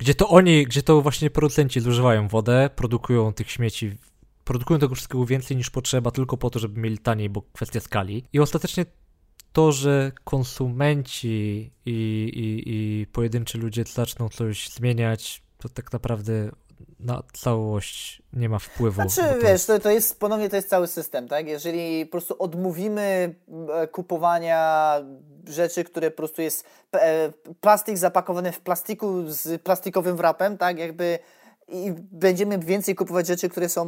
gdzie to oni, gdzie to właśnie producenci zużywają wodę, produkują tych śmieci, produkują tego wszystkiego więcej niż potrzeba, tylko po to, żeby mieli taniej, bo kwestia skali. I ostatecznie to, że konsumenci i, i, i pojedynczy ludzie zaczną coś zmieniać, to tak naprawdę na całość nie ma wpływu. Znaczy, to... wiesz, to, to jest ponownie to jest cały system, tak? Jeżeli po prostu odmówimy e, kupowania rzeczy, które po prostu jest e, plastik zapakowany w plastiku z plastikowym wrapem, tak? Jakby i będziemy więcej kupować rzeczy, które są,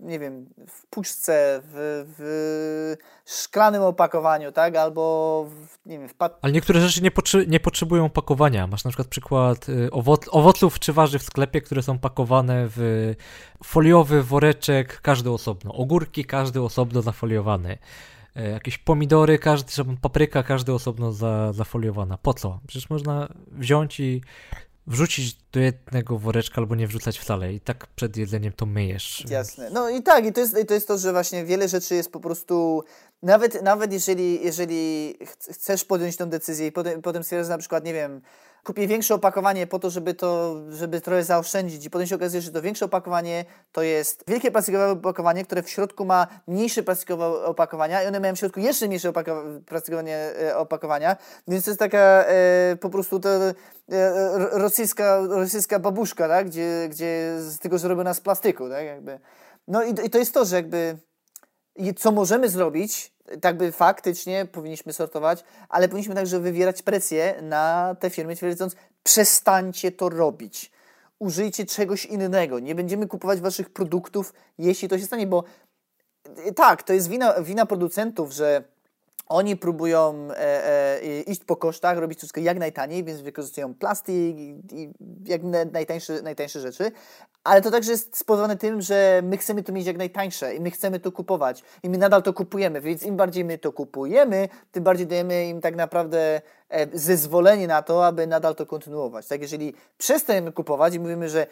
nie wiem, w puszce, w, w szklanym opakowaniu, tak? Albo, w, nie wiem, w Ale niektóre rzeczy nie, potrzy- nie potrzebują opakowania. Masz na przykład przykład y, owoc- owoców czy warzyw w sklepie, które są pakowane w foliowy woreczek, każdy osobno. Ogórki, każdy osobno zafoliowane. E, jakieś pomidory, każdy, papryka, każdy osobno za, zafoliowana. Po co? Przecież można wziąć i wrzucić do jednego woreczka albo nie wrzucać wcale i tak przed jedzeniem to myjesz. Jasne. No i tak, i to jest, i to, jest to, że właśnie wiele rzeczy jest po prostu, nawet, nawet jeżeli, jeżeli chcesz podjąć tę decyzję i potem, potem stwierdzasz na przykład, nie wiem, kupię większe opakowanie po to, żeby to, żeby trochę zaoszczędzić i potem się okazuje, że to większe opakowanie to jest wielkie plastikowe opakowanie, które w środku ma mniejsze plastikowe opakowania i one mają w środku jeszcze mniejsze plastikowe e, opakowania, więc to jest taka e, po prostu to e, rosyjska, rosyjska babuszka, tak? gdzie, gdzie z tego zrobiona z plastyku, tak? jakby. No i, i to jest to, że jakby co możemy zrobić, tak by faktycznie powinniśmy sortować, ale powinniśmy także wywierać presję na te firmy, twierdząc, przestańcie to robić. Użyjcie czegoś innego. Nie będziemy kupować waszych produktów, jeśli to się stanie, bo tak, to jest wina, wina producentów, że oni próbują e, e, iść po kosztach, robić wszystko jak najtaniej, więc wykorzystują plastik i, i jak najtańsze, najtańsze rzeczy, ale to także jest spowodowane tym, że my chcemy to mieć jak najtańsze i my chcemy to kupować i my nadal to kupujemy, więc im bardziej my to kupujemy, tym bardziej dajemy im tak naprawdę e, zezwolenie na to, aby nadal to kontynuować. Tak, jeżeli przestajemy kupować i mówimy, że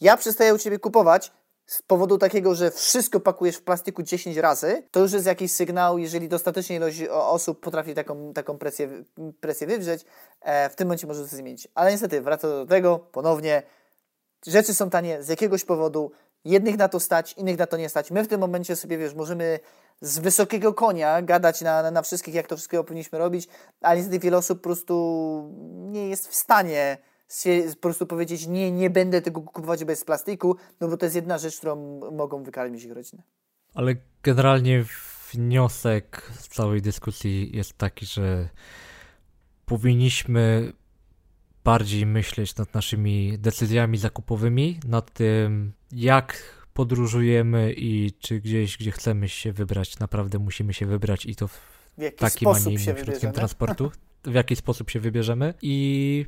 ja przestaję u Ciebie kupować, z powodu takiego, że wszystko pakujesz w plastiku 10 razy, to już jest jakiś sygnał, jeżeli dostatecznie ilość osób potrafi taką, taką presję, presję wywrzeć, e, w tym momencie może to zmienić. Ale niestety, wraca do tego ponownie, rzeczy są tanie z jakiegoś powodu, jednych na to stać, innych na to nie stać. My w tym momencie sobie, wiesz, możemy z wysokiego konia gadać na, na, na wszystkich, jak to wszystkiego powinniśmy robić, ale niestety wiele osób po prostu nie jest w stanie się po prostu powiedzieć, nie, nie będę tego kupować bez plastiku, no bo to jest jedna rzecz, którą mogą wykarmić ich rodzinę. Ale generalnie wniosek z całej dyskusji jest taki, że powinniśmy bardziej myśleć nad naszymi decyzjami zakupowymi, nad tym, jak podróżujemy i czy gdzieś, gdzie chcemy się wybrać, naprawdę musimy się wybrać i to w, w takim, a nie innym środkiem transportu, w jaki sposób się wybierzemy. I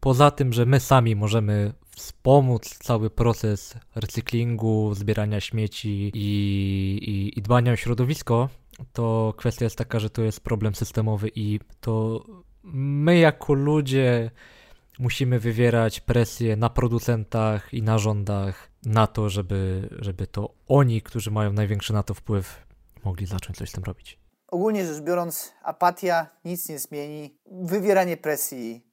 poza tym, że my sami możemy wspomóc cały proces recyklingu, zbierania śmieci i, i, i dbania o środowisko, to kwestia jest taka, że to jest problem systemowy i to my jako ludzie musimy wywierać presję na producentach i na rządach na to, żeby, żeby to oni, którzy mają największy na to wpływ, mogli zacząć coś z tym robić. Ogólnie rzecz biorąc, apatia nic nie zmieni. Wywieranie presji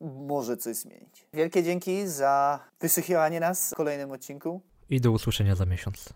może coś zmienić. Wielkie dzięki za wysłuchiwanie nas w kolejnym odcinku. I do usłyszenia za miesiąc.